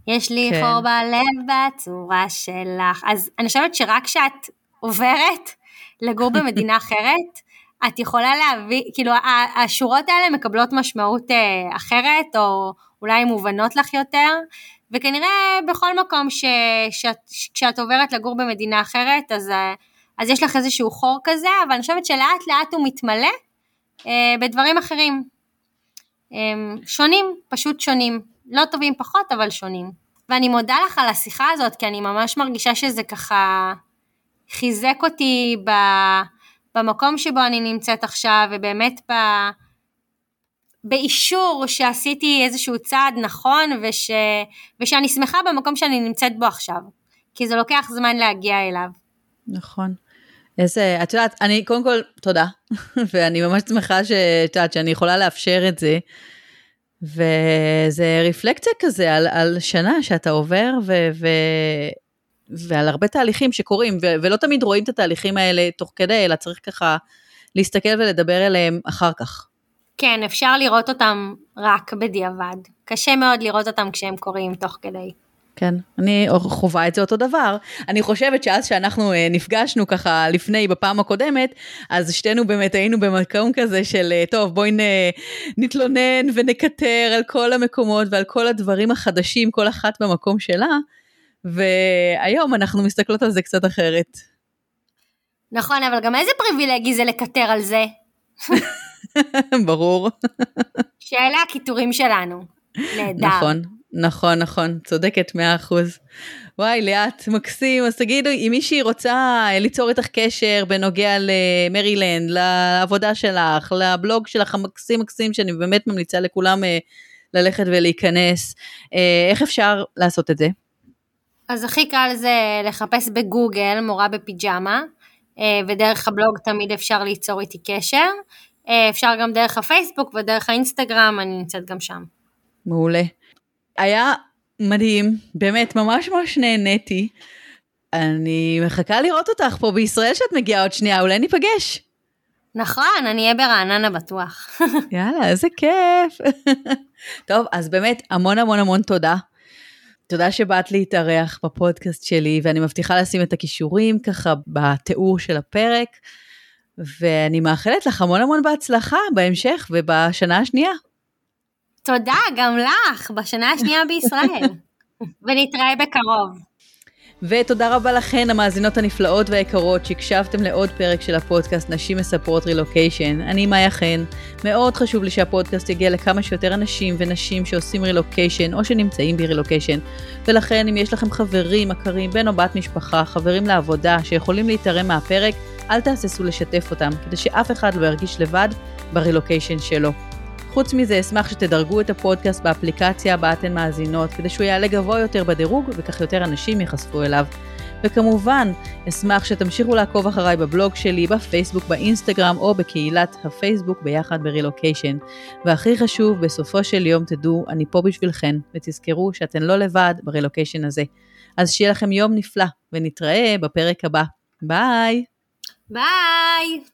יש לי כן. חור בלב בצורה שלך. אז אני חושבת שרק כשאת עוברת לגור במדינה אחרת, את יכולה להביא, כאילו השורות האלה מקבלות משמעות אה, אחרת, או אולי מובנות לך יותר, וכנראה בכל מקום ש, שאת, כשאת עוברת לגור במדינה אחרת, אז, אה, אז יש לך איזשהו חור כזה, אבל אני חושבת שלאט לאט הוא מתמלא אה, בדברים אחרים. אה, שונים, פשוט שונים. לא טובים פחות, אבל שונים. ואני מודה לך על השיחה הזאת, כי אני ממש מרגישה שזה ככה חיזק אותי ב... במקום שבו אני נמצאת עכשיו, ובאמת ב... באישור שעשיתי איזשהו צעד נכון, וש... ושאני שמחה במקום שאני נמצאת בו עכשיו, כי זה לוקח זמן להגיע אליו. נכון. איזה, את יודעת, אני קודם כל, תודה, ואני ממש שמחה שאת יודעת, שאני יכולה לאפשר את זה. וזה רפלקציה כזה על, על שנה שאתה עובר ו, ו, ועל הרבה תהליכים שקורים, ו, ולא תמיד רואים את התהליכים האלה תוך כדי, אלא צריך ככה להסתכל ולדבר אליהם אחר כך. כן, אפשר לראות אותם רק בדיעבד. קשה מאוד לראות אותם כשהם קורים תוך כדי. כן, אני חווה את זה אותו דבר. אני חושבת שאז שאנחנו אה, נפגשנו ככה לפני, בפעם הקודמת, אז שתינו באמת היינו במקום כזה של, אה, טוב, בואי נתלונן ונקטר על כל המקומות ועל כל הדברים החדשים, כל אחת במקום שלה, והיום אנחנו מסתכלות על זה קצת אחרת. נכון, אבל גם איזה פריבילגי זה לקטר על זה. ברור. שאלה הקיטורים שלנו. נהדר. נכון, נכון, נכון, צודקת מאה אחוז. וואי, ליאת, מקסים, אז תגידו, אם מישהי רוצה ליצור איתך קשר בנוגע למרילנד, לעבודה שלך, לבלוג שלך המקסים מקסים, שאני באמת ממליצה לכולם אה, ללכת ולהיכנס, אה, איך אפשר לעשות את זה? אז הכי קל זה לחפש בגוגל מורה בפיג'מה, אה, ודרך הבלוג תמיד אפשר ליצור איתי קשר. אפשר גם דרך הפייסבוק ודרך האינסטגרם, אני נמצאת גם שם. מעולה. היה מדהים, באמת, ממש ממש נהניתי. אני מחכה לראות אותך פה בישראל שאת מגיעה עוד שנייה, אולי ניפגש. נכון, אני אהיה ברעננה בטוח. יאללה, איזה כיף. טוב, אז באמת, המון המון המון תודה. תודה שבאת להתארח בפודקאסט שלי, ואני מבטיחה לשים את הכישורים ככה בתיאור של הפרק, ואני מאחלת לך המון המון בהצלחה בהמשך ובשנה השנייה. תודה, גם לך, בשנה השנייה בישראל. ונתראה בקרוב. ותודה רבה לכן, המאזינות הנפלאות והיקרות, שהקשבתם לעוד פרק של הפודקאסט נשים מספרות רילוקיישן. אני מאיה חן. מאוד חשוב לי שהפודקאסט יגיע לכמה שיותר אנשים ונשים שעושים רילוקיישן או שנמצאים ברילוקיישן. ולכן, אם יש לכם חברים, מכרים, בן או בת משפחה, חברים לעבודה, שיכולים להתערם מהפרק, אל תהססו לשתף אותם, כדי שאף אחד לא ירגיש לבד ברילוקיישן שלו. חוץ מזה, אשמח שתדרגו את הפודקאסט באפליקציה בה אתן מאזינות, כדי שהוא יעלה גבוה יותר בדירוג, וכך יותר אנשים ייחשפו אליו. וכמובן, אשמח שתמשיכו לעקוב אחריי בבלוג שלי, בפייסבוק, באינסטגרם או בקהילת הפייסבוק ביחד ברילוקיישן. והכי חשוב, בסופו של יום תדעו, אני פה בשבילכן, ותזכרו שאתן לא לבד ברילוקיישן הזה. אז שיהיה לכם יום נפלא, ונתראה בפרק הבא. ביי! ביי!